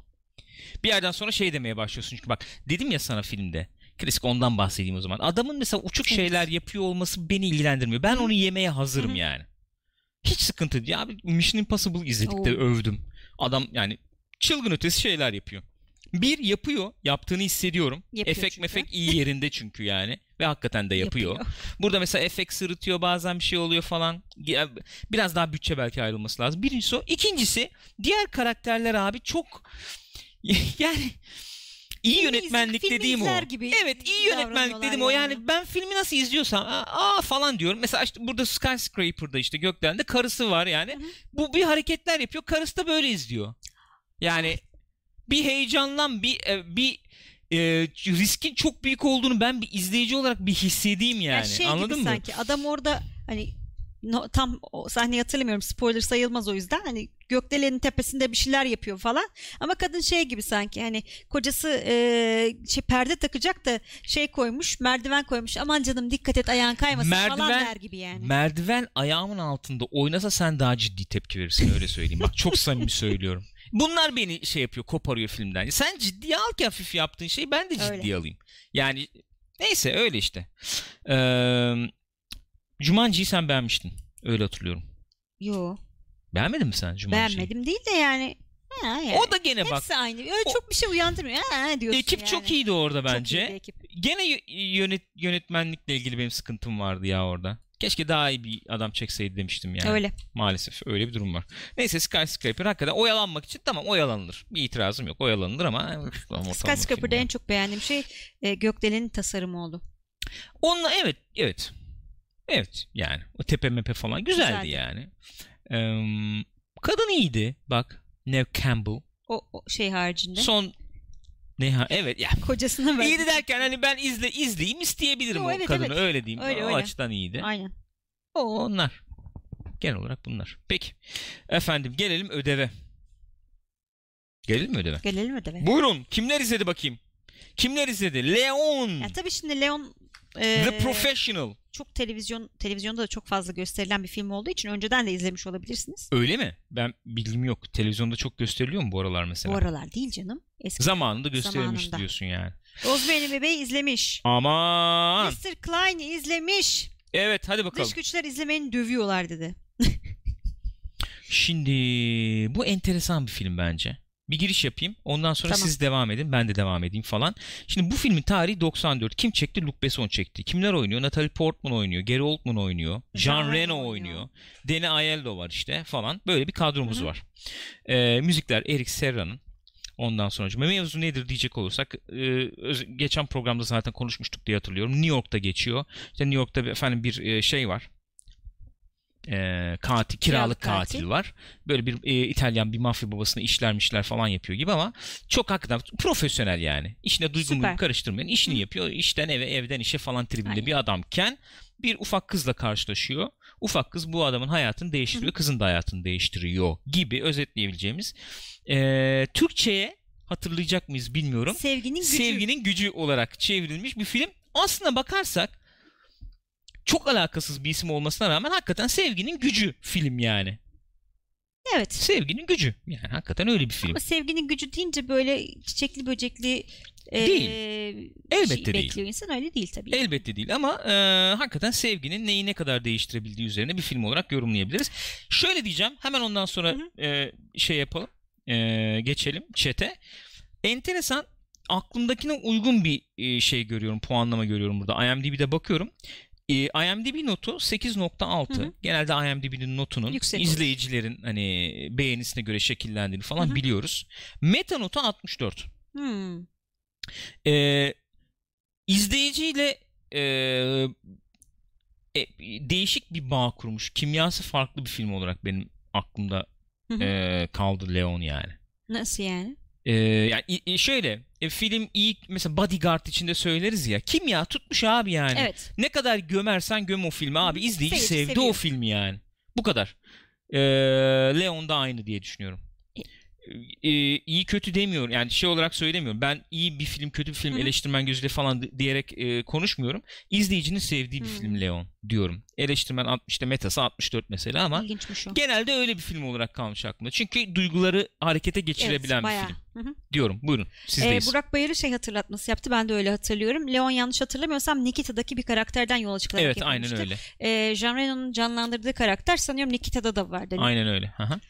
Bir yerden sonra şey demeye başlıyorsun çünkü bak dedim ya sana filmde. Klasik ondan bahsedeyim o zaman. Adamın mesela uçuk şeyler yapıyor olması beni ilgilendirmiyor. Ben onu yemeye hazırım yani. Hiç sıkıntı değil. Abi Mission Impossible izledik de övdüm. Adam yani çılgın ötesi şeyler yapıyor. Bir yapıyor. Yaptığını hissediyorum. Yapıyor efekt çünkü. mefek iyi yerinde çünkü yani. Ve hakikaten de yapıyor. Burada mesela efekt sırıtıyor bazen bir şey oluyor falan. Biraz daha bütçe belki ayrılması lazım. Birincisi o. İkincisi diğer karakterler abi çok yani iyi yönetmenlik filmi dediğim o. gibi Evet iyi yönetmenlik dediğim o. yani. Yani ben filmi nasıl izliyorsam aa, falan diyorum. Mesela işte burada Skyscraper'da işte gökdelende karısı var yani. Hı hı. Bu bir hareketler yapıyor. Karısı da böyle izliyor. Yani bir heyecanlan bir e, bir e, riskin çok büyük olduğunu ben bir izleyici olarak bir hissedeyim yani. Yani şey Anladın gibi mı? sanki adam orada hani no- tam o sahneyi hatırlamıyorum spoiler sayılmaz o yüzden hani gökdelenin tepesinde bir şeyler yapıyor falan ama kadın şey gibi sanki hani kocası e, şey perde takacak da şey koymuş merdiven koymuş aman canım dikkat et ayağın kaymasın falan Merdiven- der gibi yani. Merdiven ayağımın altında oynasa sen daha ciddi tepki verirsin öyle söyleyeyim. Bak çok samimi söylüyorum. Bunlar beni şey yapıyor koparıyor filmden. Sen ciddiye al ki hafif yaptığın şeyi ben de ciddiye Öyle. alayım. Yani neyse öyle işte. Ee, Jumanji'yi sen beğenmiştin. Öyle hatırlıyorum. Yo Beğenmedin mi sen Jumanji'yi? beğenmedim değil de yani. Ha, yani. O da gene bak. Hepsi aynı. Öyle O- çok bir şey uyandırmıyor. Ha, diyorsun Ekip yani. çok iyiydi orada Çok bence. iyiydi ekip. Gene yönet yönetmenlikle ilgili benim sıkıntım vardı ya orada. Keşke daha iyi bir adam çekseydi demiştim yani. Öyle. Maalesef öyle bir durum var. Neyse Skyscraper hakikaten oyalanmak için tamam oyalanılır. Bir itirazım yok. Oyalanılır ama Skyscraper'da en çok beğendiğim şey e, gökdelenin tasarımı oldu. Onunla evet evet. Evet yani o tepe mepe falan güzeldi, Güzeldi. yani. Eee, kadın iyiydi bak. Neve Campbell. O, o şey haricinde. Son ne ha evet ya Kocasına verdi. İyiydi derken hani ben izle izleyeyim isteyebilirim Yo, o evet, kadını evet. öyle diyeyim. Öyle, o öyle. açıdan iyiydi. Aynen. O onlar. Genel olarak bunlar. Peki. Efendim gelelim ödeve. Gelelim mi ödeve? Gelelim ödeve. Buyurun. Kimler izledi bakayım? Kimler izledi? Leon. Ya tabii şimdi Leon e, The Professional. çok televizyon televizyonda da çok fazla gösterilen bir film olduğu için önceden de izlemiş olabilirsiniz. Öyle mi? Ben bilgim yok. Televizyonda çok gösteriliyor mu bu aralar mesela? Bu aralar değil canım. Eski. Zamanında gösterilmiş Zamanında. diyorsun yani. Rosemary'nin bebeği izlemiş. Aman. Mr. Klein izlemiş. Evet hadi bakalım. Dış güçler izlemeyin dövüyorlar dedi. Şimdi bu enteresan bir film bence. Bir giriş yapayım. Ondan sonra Tamam. siz devam edin. Ben de devam edeyim falan. Şimdi bu filmin tarihi 94. Kim çekti? Luc Besson çekti. Kimler oynuyor? Natalie Portman oynuyor. Gary Oldman oynuyor. Jean, Jean Reno oynuyor. oynuyor. Danny Aiello var işte falan. Böyle bir kadromuz Hı hı. var. Ee, müzikler Eric Serra'nın. Ondan sonra mevzu nedir diyecek olursak e, geçen programda zaten konuşmuştuk diye hatırlıyorum. New York'ta geçiyor. İşte New York'ta bir, efendim bir e, şey var. E, katil, kiralık katil. katil. var. Böyle bir e, İtalyan bir mafya babasını işlermişler falan yapıyor gibi ama çok hakikaten profesyonel yani. İşine duygu Süper. muygu karıştırmayan işini Hı. yapıyor. İşten eve evden işe falan tribinde Aynen. bir adamken bir ufak kızla karşılaşıyor. Ufak kız bu adamın hayatını değiştiriyor. Kızın da hayatını değiştiriyor gibi özetleyebileceğimiz. E, Türkçe'ye hatırlayacak mıyız bilmiyorum. Sevginin gücü. Sevginin gücü olarak çevrilmiş bir film. Aslına bakarsak çok alakasız bir isim olmasına rağmen hakikaten sevginin gücü film yani. Evet. Sevginin gücü. Yani hakikaten öyle bir film. Ama sevginin gücü deyince böyle çiçekli böcekli e, Değil. Elbette şey değil. bekliyor insan öyle değil tabii. Elbette değil ama e, hakikaten sevginin neyi ne kadar değiştirebildiği üzerine bir film olarak yorumlayabiliriz. Şöyle diyeceğim hemen ondan sonra Hı e, şey yapalım e, geçelim çete. Enteresan aklımdakine uygun bir şey görüyorum puanlama görüyorum burada IMDb'de bakıyorum. E, IMDb notu 8.6. Hı hı. Genelde IMDb'nin notunun Yüksek olur. izleyicilerin hani beğenisine göre şekillendiğini falan Hı hı. biliyoruz. Meta notu 64. Hmm. Ee, izleyiciyle e, e, değişik bir bağ kurmuş. Kimyası farklı bir film olarak benim aklımda Hı hı. e, kaldı Leon yani. Nasıl yani? Ee, yani şöyle e, film iyi mesela Bodyguard içinde söyleriz ya. Kim ya tutmuş abi yani. Evet. Ne kadar gömersen göm o filmi abi. İzleyici Seyirci sevdi seviyor. o filmi yani. Bu kadar. Ee, Leon da aynı diye düşünüyorum. Ee, iyi kötü demiyorum. Yani şey olarak söylemiyorum. Ben iyi bir film kötü bir film Hı hı. eleştirmen gözüyle falan di- diyerek e, konuşmuyorum. İzleyicinin sevdiği bir Hı. film Leon diyorum. Eleştirmen 60'ta metası 64 mesela ama genelde öyle bir film olarak kalmış aklımda. Çünkü duyguları harekete geçirebilen Evet, bir film Hı hı. diyorum. Buyurun. Ee, Sizdeyiz. Burak Bayır'ı şey hatırlatması yaptı. Ben de öyle hatırlıyorum. Leon yanlış hatırlamıyorsam Nikita'daki bir karakterden yola çıkarak evet aynen yapılmıştı. öyle. Ee, Jean Reno'nun canlandırdığı karakter sanıyorum Nikita'da da var. Hani. Aynen öyle. Hı hı.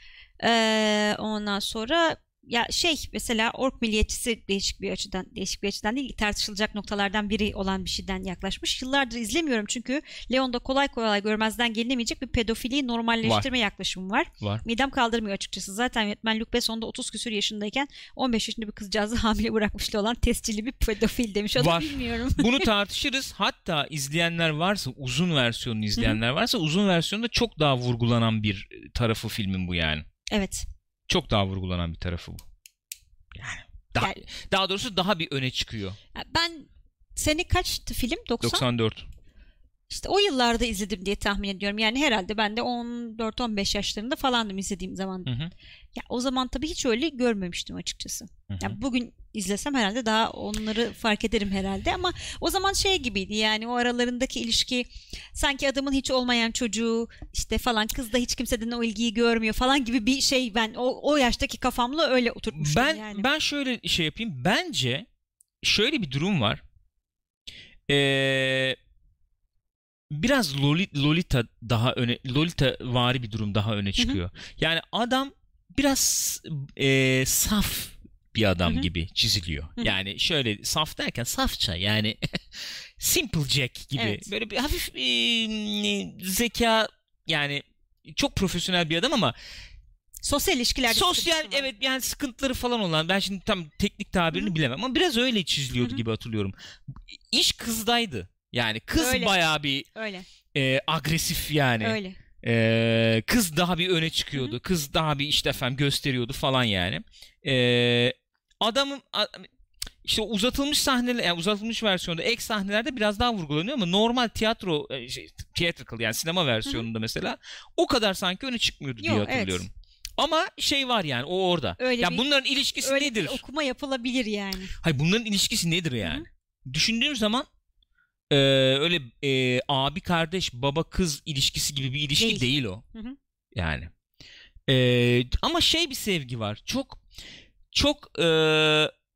Ee, ondan sonra ya şey mesela ork milliyetçisi değişik bir açıdan değişik bir açıdan değil tartışılacak noktalardan biri olan bir şeyden yaklaşmış. Yıllardır izlemiyorum çünkü Leon'da kolay kolay görmezden gelinemeyecek bir pedofiliyi normalleştirme yaklaşımı var. Var. Midem kaldırmıyor açıkçası. Zaten yönetmen Luc Besson'da 30 küsür yaşındayken 15 yaşında bir kızcağızı hamile bırakmışlı olan tescilli bir pedofil demiş. Onu Var. bilmiyorum. Bunu tartışırız. Hatta izleyenler varsa, uzun versiyonunu izleyenler varsa uzun versiyonda çok daha vurgulanan bir tarafı filmin bu yani. evet. Çok daha vurgulanan bir tarafı bu. Yani daha, Yani- daha doğrusu daha bir öne çıkıyor. Ben sene kaçtı film? 90? 94. İşte o yıllarda izledim diye tahmin ediyorum. Yani herhalde ben de 14-15 yaşlarında falandım izlediğim zaman. Hı hı. Ya o zaman tabii hiç öyle görmemiştim açıkçası. Hı hı. Ya bugün izlesem herhalde daha onları fark ederim herhalde ama o zaman şey gibiydi yani o aralarındaki ilişki sanki adamın hiç olmayan çocuğu işte falan kız da hiç kimseden o ilgiyi görmüyor falan gibi bir şey ben o, o yaştaki kafamla öyle oturtmuştum Ben yani. ben şöyle şey yapayım. Bence şöyle bir durum var. Ee, biraz Loli- Lolita daha öne Lolita vari bir durum daha öne çıkıyor. Yani adam biraz e, saf bir adam Hı hı. gibi çiziliyor. Hı hı. Yani şöyle saf derken safça yani Simple Jack gibi Evet. böyle bir hafif e, zeka yani çok profesyonel bir adam ama Sosyal ilişkilerde Sosyal evet yani sıkıntıları falan olan ben şimdi tam teknik tabirini bilemem ama biraz öyle çiziliyordu Hı hı. gibi hatırlıyorum. İş kızdaydı. Yani kız Öyle. bayağı bir Öyle e, agresif yani. öyle. E, kız daha bir öne çıkıyordu. Kız daha bir işte efendim gösteriyordu falan yani. E, adamın işte uzatılmış sahneler yani uzatılmış versiyonda ek sahnelerde biraz daha vurgulanıyor ama normal tiyatro e, şey, theatrical yani sinema versiyonunda mesela o kadar sanki öne çıkmıyordu diye Yok, evet. hatırlıyorum. Ama şey var yani o orada. Öyle ya bir- bunların ilişkisi Öyle nedir? bir okuma yapılabilir yani. Hayır bunların ilişkisi nedir yani? Düşündüğüm zaman e, öyle e, abi kardeş baba kız ilişkisi gibi bir ilişki Değil. değil, o. Hı hı. Yani. E, ama şey bir sevgi var. Çok çok e,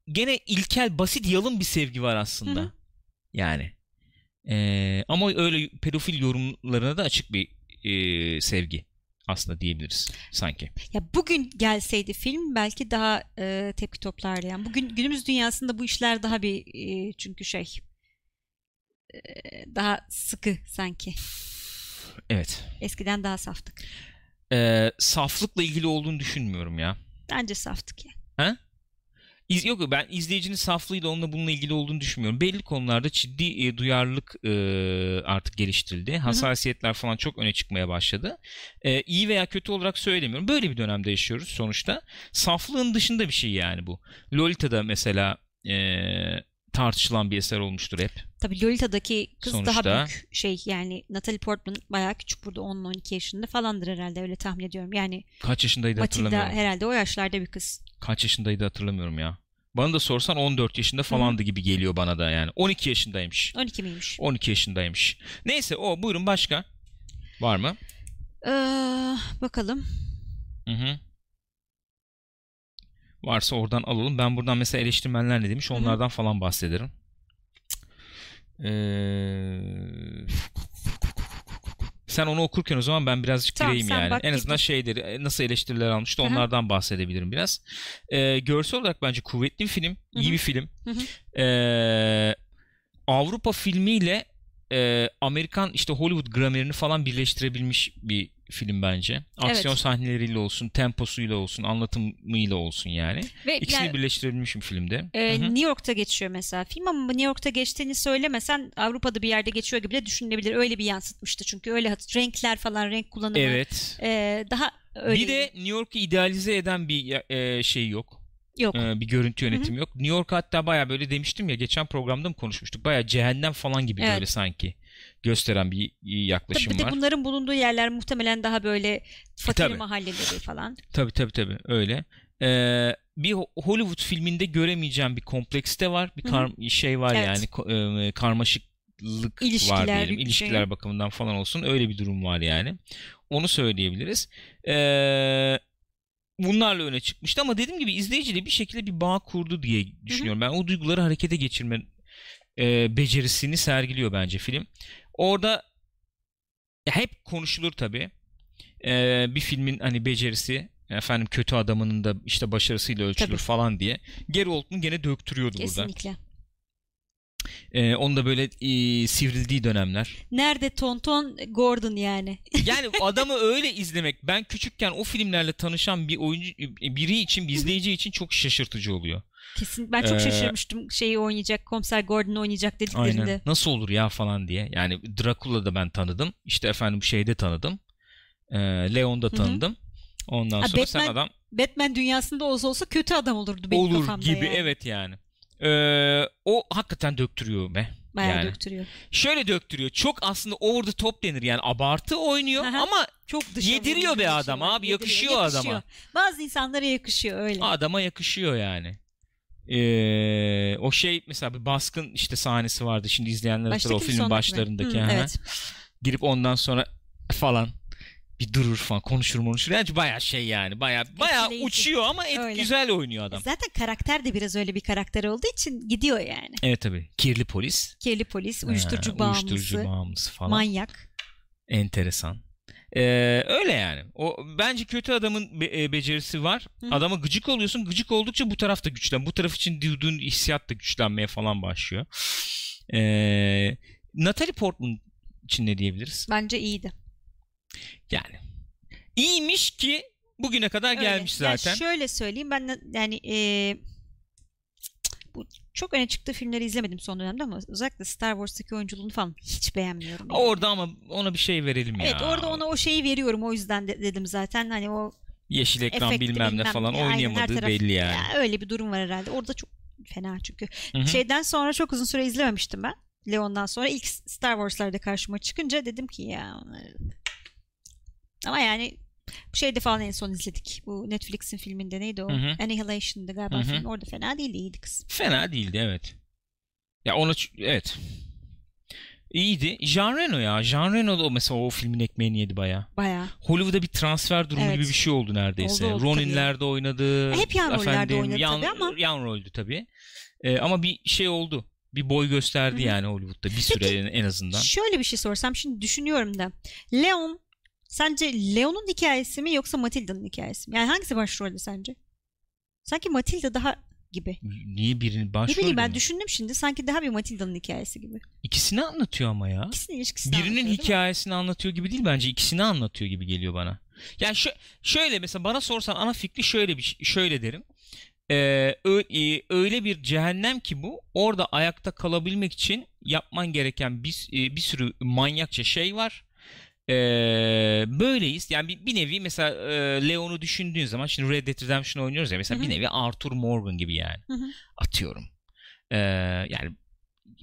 gene ilkel basit yalın bir sevgi var aslında. Hı hı. Yani. E, ama öyle pedofil yorumlarına da açık bir e, sevgi aslında diyebiliriz sanki. Ya bugün gelseydi film belki daha e, tepki toplardı. Yani bugün günümüz dünyasında bu işler daha bir e, çünkü şey daha sıkı sanki. Evet. Eskiden daha saftık. E, saflıkla ilgili olduğunu düşünmüyorum ya. Bence saftık ya. İz, yok ben izleyicinin saflığıyla onunla bununla ilgili olduğunu düşünmüyorum. Belli konularda ciddi e, duyarlılık e, artık geliştirildi. Hassasiyetler falan çok öne çıkmaya başladı. E, iyi veya kötü olarak söylemiyorum. Böyle bir dönemde yaşıyoruz sonuçta. Saflığın dışında bir şey yani bu. Lolita'da mesela e, tartışılan bir eser olmuştur hep. Tabii Lolita'daki kız Sonuçta- daha büyük şey yani Natalie Portman bayağı küçük burada 10-12 yaşında falandır herhalde öyle tahmin ediyorum. Yani Kaç yaşındaydı Matilda hatırlamıyorum. herhalde o yaşlarda bir kız. Kaç yaşındaydı hatırlamıyorum ya. Bana da sorsan 14 yaşında falandı gibi geliyor bana da yani. 12 yaşındaymış. 12 miymiş? 12 yaşındaymış. Neyse o buyurun başka. Var mı? Ee, bakalım. Hı hı. Varsa oradan alalım. Ben buradan mesela eleştirmenler ne demiş onlardan falan bahsederim. Ee, Sen onu okurken o zaman ben birazcık Tamam, gireyim yani. en azından gir. şeyleri nasıl eleştiriler almıştı Hı hı. onlardan bahsedebilirim biraz. Ee, görsel olarak bence kuvvetli bir film. Hı iyi bir film. Ee, Avrupa filmiyle e, Amerikan işte Hollywood gramerini falan birleştirebilmiş bir film bence. Aksiyon Evet. sahneleriyle olsun, temposuyla olsun, anlatımıyla olsun yani. Ve İkisini yani, birleştirebilmiş bir filmde. e, Hı hı. New York'ta geçiyor mesela film ama New York'ta geçtiğini söylemesen Avrupa'da bir yerde geçiyor gibi de düşünülebilir. Öyle bir yansıtmıştı çünkü öyle renkler falan renk kullanımı Evet. e, daha öyle. Bir de New York'u idealize eden bir e, şey yok. Yok. Ee, bir görüntü yönetimi yok. New York hatta baya böyle demiştim ya geçen programda mı konuşmuştuk? Baya cehennem falan gibi Evet. böyle sanki gösteren bir yaklaşım Tabii bir de var. bunların bulunduğu yerler muhtemelen daha böyle fakir Tabii. mahalleleri falan. Tabii tabii tabii öyle. Ee, bir Ho- Hollywood filminde göremeyeceğim bir kompleks de var. Bir Hı kar- şey var Evet. yani ko- e, karmaşıklık var İlişkiler, diyelim. bir İlişkiler şey. bakımından falan olsun. Öyle bir durum var yani. Onu söyleyebiliriz. Ee, bunlarla öne çıkmıştı ama dediğim gibi izleyiciyle bir şekilde bir bağ kurdu diye düşünüyorum. Ben o duyguları harekete geçirme e, becerisini sergiliyor bence film. Orada hep konuşulur tabii. Ee, bir filmin hani becerisi efendim kötü adamının da işte başarısıyla ölçülür Tabii. falan diye. Gary Oldman gene döktürüyordu burada. Kesinlikle. Ee, onun da böyle e, sivrildiği dönemler. Nerede Tonton Gordon yani? Yani adamı öyle izlemek ben küçükken o filmlerle tanışan bir oyuncu biri için bir izleyici için çok şaşırtıcı oluyor. Kesin ben çok Ee, şaşırmıştım şeyi oynayacak, Komiser Gordon oynayacak dediklerinde. Aynen. Nasıl olur ya falan diye. Yani Dracula'da ben tanıdım. İşte efendim şeyde tanıdım. Ee, Leon'da tanıdım. Ondan Ha, sonra sen Batman adam Batman dünyasında olsa olsa kötü adam olurdu benim olur kafamda gibi yani. evet yani. Ee, o hakikaten döktürüyor be. Bayağı yani. döktürüyor. Şöyle döktürüyor. Çok aslında over the top denir yani abartı oynuyor Aha. ama Çok Yediriyor be adam abi, Yediriyor. yakışıyor adama. Bazı insanlara yakışıyor öyle. adama yakışıyor yani. Ee, o şey mesela bir baskın işte sahnesi vardı. Şimdi izleyenler hatırlar o filmin başlarındaki. Hı, evet. Girip ondan sonra falan bir durur falan konuşur konuşur. Yani bayağı şey yani bayağı Etkileyici. uçuyor ama et, Öyle. güzel oynuyor adam. Zaten karakter de biraz öyle bir karakter olduğu için gidiyor yani. Evet tabii. Kirli polis. Kirli polis, uyuşturucu Ha, bağımlısı, Uyuşturucu bağımlısı falan. manyak. Enteresan. Ee, öyle yani. O bence kötü adamın be- e, becerisi var. Hı. Adama gıcık oluyorsun. Gıcık oldukça bu taraf da güçlen. Bu taraf için duyduğun hissiyat da güçlenmeye falan başlıyor. Ee, Natalie Portman için ne diyebiliriz? Bence iyiydi. Yani iyiymiş ki bugüne kadar Öyle. gelmiş Yani zaten. şöyle söyleyeyim ben yani eee, bu çok öne çıktığı filmleri izlemedim son dönemde ama özellikle Star Wars'taki oyunculuğunu falan hiç beğenmiyorum. yani. Orada ama ona bir şey verelim ya. Evet orada ona o şeyi veriyorum o yüzden de, dedim zaten hani o Yeşil ekran efekti bilmem ne falan ya, aynen, her oynayamadığı taraf- belli yani. Ya öyle bir durum var herhalde. Orada çok fena çünkü. Hı hı. Şeyden sonra çok uzun süre izlememiştim ben. Leon'dan sonra ilk Star Wars'larda karşıma çıkınca dedim ki ya ama yani şeyde falan en son izledik. Bu Netflix'in filminde neydi o? Hı hı. Annihilation'da galiba Hı hı. film. Orada fena değildi. iyiydi kız. Fena değildi evet. Ya ona evet. İyiydi. Jean Reno ya. Jean Reno da o mesela o filmin ekmeğini yedi baya. Bayağı. Hollywood'a bir transfer durumu Evet. gibi bir şey oldu neredeyse. Oldu, oldu Ronin'lerde oynadı. Hep yan rollerde Efendim, oynadı yan, tabii ama- Yan roldü tabii. Ee, ama bir şey oldu. Bir boy gösterdi Hı hı. yani Hollywood'da bir süre Peki, en azından. Şöyle bir şey sorsam şimdi düşünüyorum da. Leon sence Leon'un hikayesi mi yoksa Matilda'nın hikayesi mi? Yani hangisi başrolde sence? Sanki Matilda daha gibi. Niye birini Ne başrolde bileyim ben mi? düşündüm şimdi sanki daha bir Matilda'nın hikayesi gibi. İkisini anlatıyor ama ya. İkisinin ilişkisini Birinin anlatıyor, hikayesini anlatıyor gibi değil bence ikisini anlatıyor gibi geliyor bana. Yani şö- şöyle mesela bana sorsan ana fikri şöyle bir şöyle derim. Ee, e, öyle bir cehennem ki bu orada ayakta kalabilmek için yapman gereken bir, e, bir sürü manyakça şey var. Ee, böyleyiz. Yani bir, bir nevi mesela e, Leon'u düşündüğün zaman şimdi Red Dead Redemption oynuyoruz ya mesela Hı hı. bir nevi Arthur Morgan gibi yani. Hı hı. Atıyorum. Ee, yani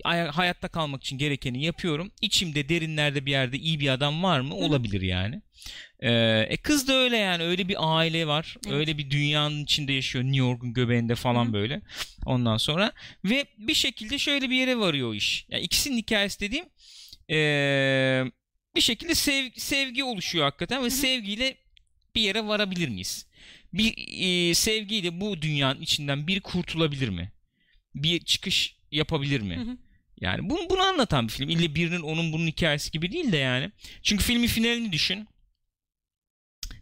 ay- hayatta kalmak için gerekeni yapıyorum. İçimde derinlerde bir yerde iyi bir adam var mı? Olabilir yani. Ee, e kız da öyle yani. Öyle bir aile var. Evet. Öyle bir dünyanın içinde yaşıyor. New York'un göbeğinde falan Hı hı. böyle. Ondan sonra ve bir şekilde şöyle bir yere varıyor o iş. Yani ikisinin hikayesi dediğim ee, bir şekilde sev- sevgi oluşuyor hakikaten ve sevgiyle bir yere varabilir miyiz? Bir ee, sevgiyle bu dünyanın içinden biri kurtulabilir mi? Bir çıkış yapabilir mi? Hı hı. Yani bunu, bunu anlatan bir film. İlle birinin onun bunun hikayesi gibi değil de yani. Çünkü filmin finalini düşün.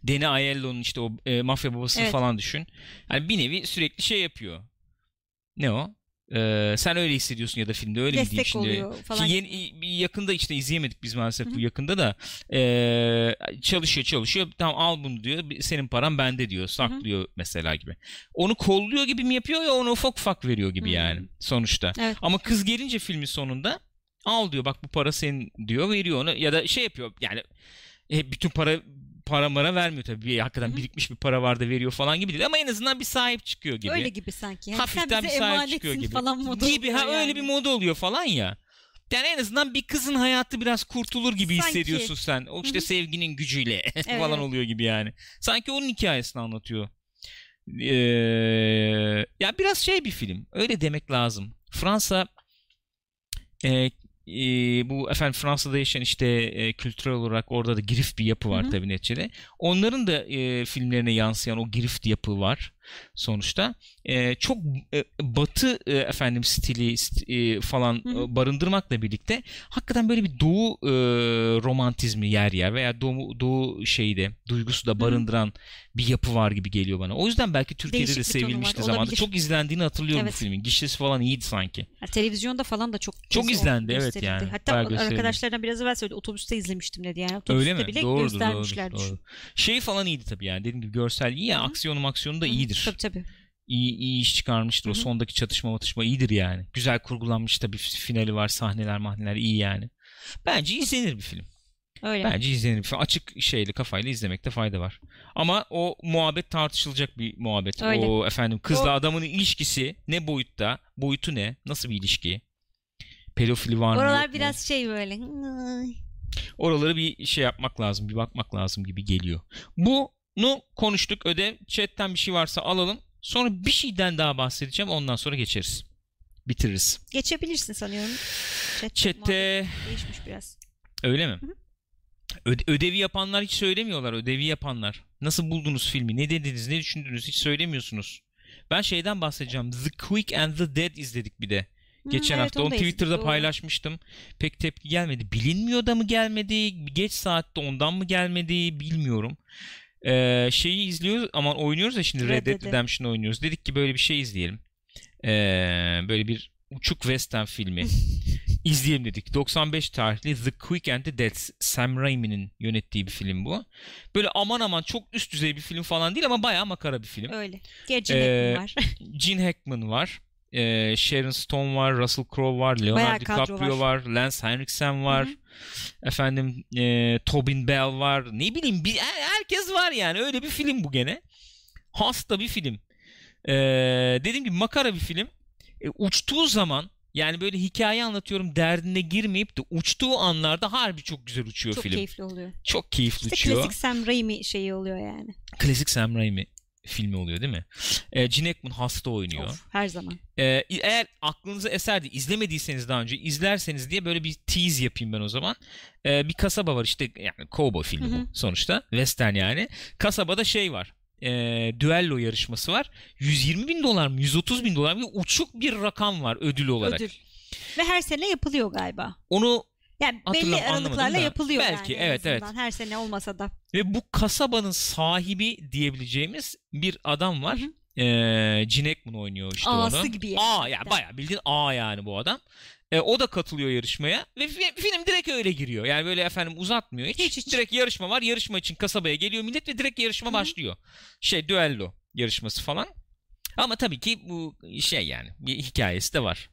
Danny Aiello'nun işte o e, mafya babasını Evet. falan düşün. Yani bir nevi sürekli şey yapıyor. Ne o? Ee, sen öyle hissediyorsun ya da filmde öyle mi diyeyim Destek şimdi? oluyor falan. Ki yeni, bir yakında işte izleyemedik biz maalesef Hı bu yakında da ee, çalışıyor çalışıyor tamam al bunu diyor senin paran bende diyor saklıyor mesela gibi. Onu kolluyor gibi mi yapıyor ya onu ufak ufak veriyor gibi Hı. yani sonuçta. Evet. Ama kız gelince filmin sonunda al diyor bak bu para senin diyor veriyor onu ya da şey yapıyor yani e, bütün para para mara vermiyor tabii. Bir, hakikaten birikmiş bir para var da veriyor falan gibi değil ama en azından bir sahip çıkıyor gibi. Öyle gibi sanki. Yani Hafiften bir sahip çıkıyor gibi. falan modu gibi ha oluyor öyle yani. bir moda oluyor falan ya. Yani en azından bir kızın hayatı biraz kurtulur gibi Sanki. hissediyorsun sen. O işte sevginin gücüyle falan evet. oluyor gibi yani. Sanki onun hikayesini anlatıyor. Ee, ya biraz şey bir film. Öyle demek lazım. Fransa e, e, bu efendim Fransa'da yaşayan işte e, kültürel olarak orada da girift bir yapı var tabii neticede. Onların da e, filmlerine yansıyan o girift yapı var sonuçta. E, çok e, batı e, efendim stili st- e, falan e, barındırmakla birlikte hakikaten böyle bir doğu e, romantizmi yer yer veya doğu, doğu şeyi de duygusu da barındıran bir yapı var gibi geliyor bana. O yüzden belki Türkiye'de de Değişik var, sevilmişti zamanında. Çok izlendiğini hatırlıyorum Evet. bu filmin. Gişesi falan iyiydi sanki. Ha, televizyonda falan da çok Çok izlendi, evet gösterildi. yani. Hatta arkadaşlardan biraz evvel söyledi otobüste izlemiştim dedi yani. Otobüste Öyle mi? bile Doğrudur, göstermişler doğrudur, düşün. doğru. Şey falan iyiydi tabii yani. Dediğim gibi görsel iyi ya. Hı. Aksiyonu maksiyonu da hı. Tabii tabii. İyi, iyi iş çıkarmıştır. O Hı hı. sondaki çatışma matışma iyidir yani. Güzel kurgulanmış tabii. Finali var. Sahneler mahneler iyi yani. Bence izlenir bir film. Öyle. Bence izlenir bir film. Açık şeyli kafayla izlemekte fayda var. Ama o muhabbet tartışılacak bir muhabbet. Öyle. O efendim kızla O- adamın ilişkisi ne boyutta? Boyutu ne? Nasıl bir ilişki? Pedofili var mı? Oralar yok mu? biraz şey böyle. Oraları bir şey yapmak lazım, bir bakmak lazım gibi geliyor. Bunu konuştuk. Ödev chatten bir şey varsa alalım. Sonra bir şeyden daha bahsedeceğim. Ondan sonra geçeriz. Bitiririz. Geçebilirsin sanıyorum. Chat, Chat'te değişmiş biraz. öyle mi? Hı hı. Öde- ödevi yapanlar hiç söylemiyorlar. Ödevi yapanlar. Nasıl buldunuz filmi? Ne dediniz? Ne düşündünüz? Hiç söylemiyorsunuz. Ben şeyden bahsedeceğim. The Quick and the Dead izledik bir de. Geçen Hı, evet, hafta onu onu da izledik, Twitter'da doğru. paylaşmıştım. Pek tepki gelmedi. Bilinmiyor da mı gelmedi? Geç saatte ondan mı gelmedi? Bilmiyorum. Ee, şeyi izliyoruz ama oynuyoruz ya şimdi Red, Dead. Redemption oynuyoruz. Dedik ki böyle bir şey izleyelim. Ee, böyle bir uçuk western filmi izleyelim dedik. 95 tarihli The Quick and the Dead Sam Raimi'nin yönettiği bir film bu. Böyle aman aman çok üst düzey bir film falan değil ama bayağı makara bir film. Öyle. Gerçi Ee, var. Gene Hackman var. Ee, Sharon Stone var, Russell Crowe var, Leonardo DiCaprio var. Lance Henriksen var. Hı hı. Efendim e, Tobin Bell var. Ne bileyim bir, her- herkes var yani. Öyle bir film bu gene. Hasta bir film. Ee, dediğim gibi makara bir film. E, uçtuğu zaman yani böyle hikaye anlatıyorum derdine girmeyip de uçtuğu anlarda harbi çok güzel uçuyor Çok film. keyifli oluyor. Çok keyifli İşte uçuyor. klasik Sam Raimi şeyi oluyor yani. Klasik Sam Raimi filmi oluyor değil mi? E, Gene Hackman hasta oynuyor. Of, her zaman. Ee, eğer aklınıza eserdi izlemediyseniz daha önce izlerseniz diye böyle bir tease yapayım ben o zaman. Ee, bir kasaba var işte yani cowboy filmi Hı hı. bu sonuçta. Western yani. Kasabada şey var. E, düello yarışması var. 120 bin dolar mı 130 bin dolar mı uçuk bir rakam var ödül olarak. Ödül. Ve her sene yapılıyor galiba. Onu Yani belli Hatırlam- anlamadım aralıklarla da. yapılıyor Belki, yani. evet, evet. Her sene olmasa da. ve bu kasabanın sahibi diyebileceğimiz bir adam var. Hı hı. Ee, Gene Hackman oynuyor işte Ağası onu. gibi yani. A ya bayağı bildiğin A yani bu adam. E, o da katılıyor yarışmaya ve fi- film direkt öyle giriyor. Yani böyle efendim uzatmıyor hiç. Hiç, hiç. Direkt yarışma var. Yarışma için kasabaya geliyor millet ve direkt yarışma Hı hı. başlıyor. Şey düello yarışması falan. Ama tabii ki bu şey yani bir hikayesi de var.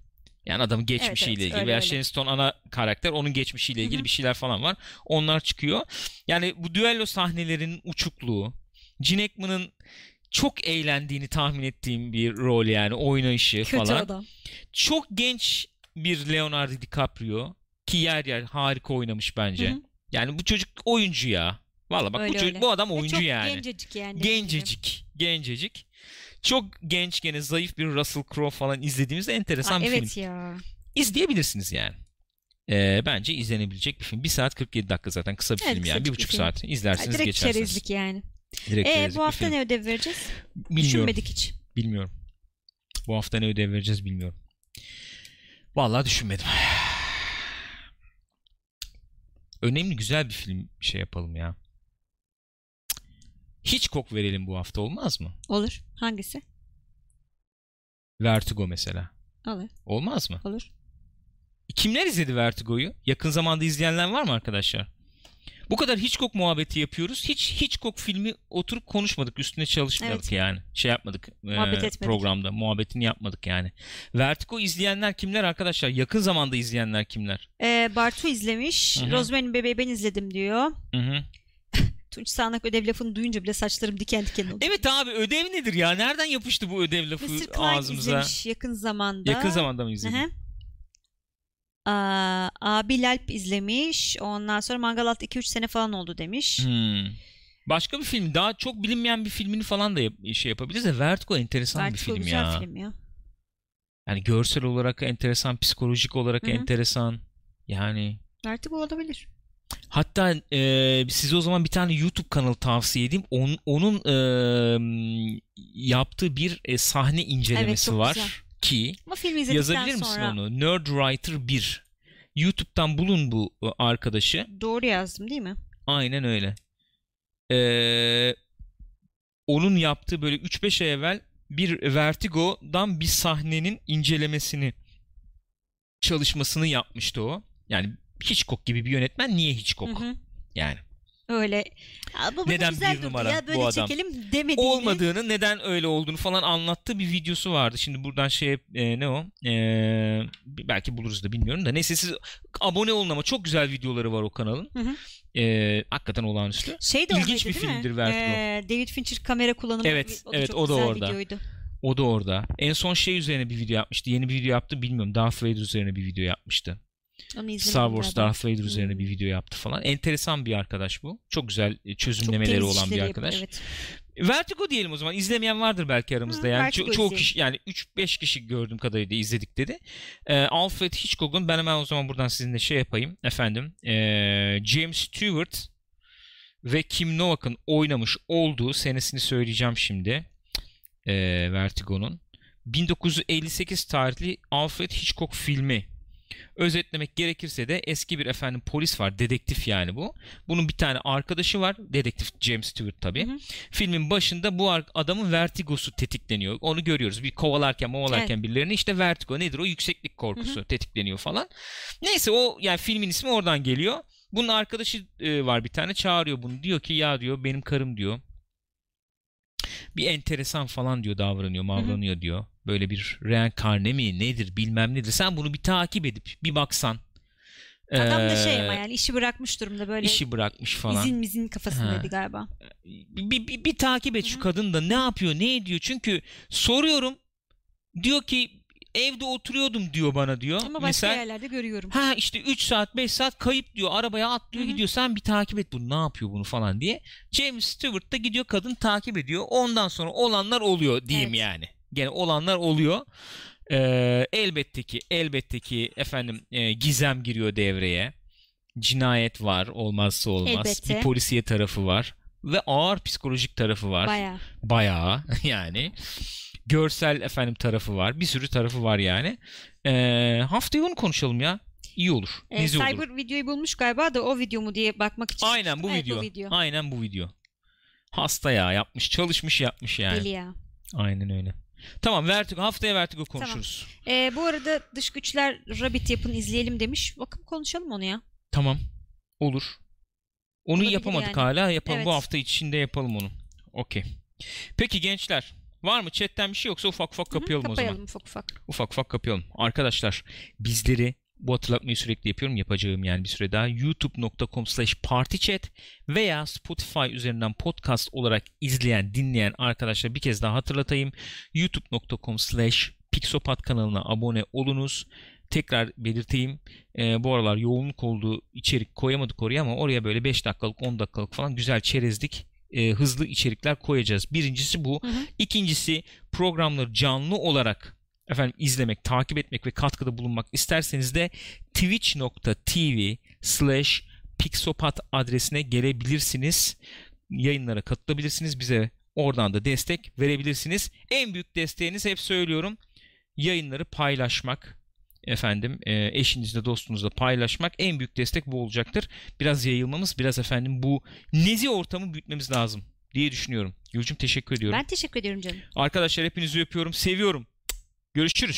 Yani adamın geçmişiyle evet, ilgili öyle, veya. Sharon Stone ana karakter onun geçmişiyle ilgili Hı hı. bir şeyler falan var. Onlar çıkıyor. Yani bu düello sahnelerinin uçukluğu, Gene Hackman'ın çok eğlendiğini tahmin ettiğim bir rol yani oynayışı Kötü falan. adam. Çok genç bir Leonardo DiCaprio ki yer yer harika oynamış bence. Hı hı. Yani bu çocuk oyuncu ya. Valla bak Öyle, bu, çocuk, öyle. bu adam Ve oyuncu çok yani. gencecik yani. Gencecik. Gencecik. Çok genç gene zayıf bir Russell Crowe falan izlediğimizde enteresan Aa, bir film. evet ya. İzleyebilirsiniz yani. Ee, bence izlenebilecek bir film. 1 saat 47 dakika zaten kısa bir Evet, film yani. Bir buçuk film. saat. İzlersiniz direkt geçersiniz. çerezlik yani. Direkt E çerezlik bu hafta film. ne ödev vereceğiz? Bilmiyorum. Düşünmedik hiç. Bilmiyorum. Bu hafta ne ödev vereceğiz bilmiyorum. Vallahi düşünmedim. Önemli güzel bir film şey yapalım ya. Hiç kok verelim bu hafta olmaz mı? Olur. Hangisi? Vertigo mesela. Olur. Olmaz mı? Olur. Kimler izledi Vertigo'yu? Yakın zamanda izleyenler var mı arkadaşlar? Bu kadar Hitchcock muhabbeti yapıyoruz. Hiç Hitchcock filmi oturup konuşmadık. Üstüne çalışmadık Evet. yani. Şey yapmadık. e, Muhabbet etmedik. Programda. Muhabbetini yapmadık yani. Vertigo izleyenler kimler arkadaşlar? Yakın zamanda izleyenler kimler? Ee, Bartu izlemiş. Hı hı. Rosemary'nin bebeği ben izledim diyor. Hı hı. Tunç Sağanak ödev lafını duyunca bile saçlarım diken diken oldu. Evet abi ödev nedir ya? Nereden yapıştı bu ödev lafı Mr. Klein ağzımıza? izlemiş yakın zamanda. Yakın zamanda mı izledin? Aa, abi Lalp izlemiş. Ondan sonra Mangal Alt 2-3 sene falan oldu demiş. Hmm. Başka bir film daha çok bilinmeyen bir filmini falan da yap- şey yapabiliriz de Vertigo enteresan Vertigo bir film güzel ya. film ya. Yani görsel olarak enteresan, psikolojik olarak Hı hı. enteresan. Yani Vertigo olabilir. Hatta e, size o zaman bir tane YouTube kanalı tavsiye edeyim. Onun, onun e, yaptığı bir e, sahne incelemesi çok var güzel. ki Ama filmi yazabilir misin sonra onu? Nerdwriter 1. YouTube'dan bulun bu e, arkadaşı. doğru yazdım değil mi? Aynen öyle. Ee, onun yaptığı böyle 3-5 ay evvel bir Vertigo'dan bir sahnenin incelemesini çalışmasını yapmıştı o. Yani Hitchcock gibi bir yönetmen niye Hitchcock? Hı hı. Yani Öyle. "Aa, bu- bu Neden güzel bir numara ya, böyle bu adam? çekelim demediğini. olmadığını neden öyle olduğunu falan anlattığı bir videosu vardı. Şimdi buradan şey e, ne o? E, belki buluruz da bilmiyorum da. Neyse siz abone olun ama çok güzel videoları var o kanalın. Hı hı. E, hakikaten olağanüstü. Şey de İlginç oradaydı bir filmdir Vertigo. Ee, David Fincher kamera kullanımı. Evet, o da evet, çok o da güzel orada. videoydu. O da orada. En son şey üzerine bir video yapmıştı. Yeni bir video yaptı bilmiyorum. Darth Vader üzerine bir video yapmıştı. Star Wars galiba. Darth Vader üzerine Hmm. bir video yaptı falan. Enteresan bir arkadaş bu. Çok güzel e, Çok çözümlemeleri temiz olan bir arkadaş. yapıyor, evet. Vertigo diyelim o zaman. İzlemeyen vardır belki aramızda. Hı, yani Vertigo ço- çoğu kişi yani 3-5 kişi gördüğüm kadarıyla izledik dedi. Ee, Alfred Hitchcock'un ben hemen o zaman buradan sizinle şey yapayım efendim. Ee, James Stewart ve Kim Novak'ın oynamış olduğu senesini söyleyeceğim şimdi. Ee, Vertigo'nun 1958 tarihli Alfred Hitchcock filmi. Özetlemek gerekirse de eski bir efendim polis var. Dedektif yani bu. Bunun bir tane arkadaşı var. Dedektif James Stewart tabii. Hı hı. Filmin başında bu adamın vertigosu tetikleniyor. Onu görüyoruz. Bir kovalarken movalarken birilerini işte vertigo nedir o? Yükseklik korkusu tetikleniyor falan. Neyse o yani filmin ismi oradan geliyor. Bunun arkadaşı e, var bir tane çağırıyor bunu. Diyor ki ya diyor benim karım diyor. Bir enteresan falan diyor davranıyor mavranıyor diyor. Böyle bir reenkarne mi nedir bilmem nedir. Sen bunu bir takip edip bir baksan. Adam da şey Ee, ama yani işi bırakmış durumda böyle işi bırakmış falan. izin mizin kafasındaydı galiba. bir, bir, bir takip et Hı şu kadın da ne yapıyor ne ediyor çünkü soruyorum diyor ki evde oturuyordum diyor bana diyor. Ama başka Mesela yerlerde görüyorum. ha işte 3 saat 5 saat kayıp diyor arabaya atlıyor Hı hı. gidiyor sen bir takip et bunu ne yapıyor bunu falan diye. James Stewart da gidiyor kadın takip ediyor ondan sonra olanlar oluyor diyeyim Evet. yani. Gene olanlar oluyor. Ee, elbette ki elbette ki efendim e, gizem giriyor devreye. Cinayet var olmazsa olmaz. Elbette. Bir polisiye tarafı var ve ağır psikolojik tarafı var. Bayağı. Bayağı yani. Görsel efendim tarafı var. Bir sürü tarafı var yani. Ee, haftaya onu konuşalım ya. İyi olur. Ee, Nezi olur. Cyber videoyu bulmuş galiba da o video mu diye bakmak için. Aynen bu Evet, video. video. Aynen bu video. Hasta ya yapmış. Çalışmış yapmış yani. Deli ya. Aynen öyle. Tamam Vertigo haftaya Vertigo konuşuruz. Ee, bu arada Dış Güçler Rabbit yapın izleyelim demiş. Bakın konuşalım onu ya. Tamam. Olur. Onu Olabilir yapamadık yani. hala. Yapalım. Evet. Bu hafta içinde yapalım onu. Okey. Peki gençler. Var mı chatten bir şey yoksa ufak ufak Hı hı, kapayalım o zaman. kapayalım ufak ufak. ufak ufak kapayalım. Arkadaşlar bizleri bu hatırlatmayı sürekli yapıyorum yapacağım yani bir süre daha. youtube.com slash partychat veya Spotify üzerinden podcast olarak izleyen dinleyen arkadaşlar bir kez daha hatırlatayım. youtube.com slash pixopat kanalına abone olunuz. Tekrar belirteyim Ee, bu aralar yoğunluk olduğu içerik koyamadık oraya ama oraya böyle 5 dakikalık 10 dakikalık falan güzel çerezlik e, hızlı içerikler koyacağız. Birincisi bu. Hı hı. İkincisi programları canlı olarak efendim izlemek, takip etmek ve katkıda bulunmak isterseniz de twitch.tv slash pixopat adresine gelebilirsiniz. Yayınlara katılabilirsiniz. Bize oradan da destek verebilirsiniz. En büyük desteğiniz hep söylüyorum yayınları paylaşmak. Efendim e, eşinizle dostunuzla paylaşmak en büyük destek bu olacaktır. Biraz yayılmamız, biraz efendim bu nezi ortamı büyütmemiz lazım diye düşünüyorum. Gülcüm teşekkür ediyorum. Ben teşekkür ediyorum canım. Arkadaşlar hepinizi öpüyorum. Seviyorum. Görüşürüz.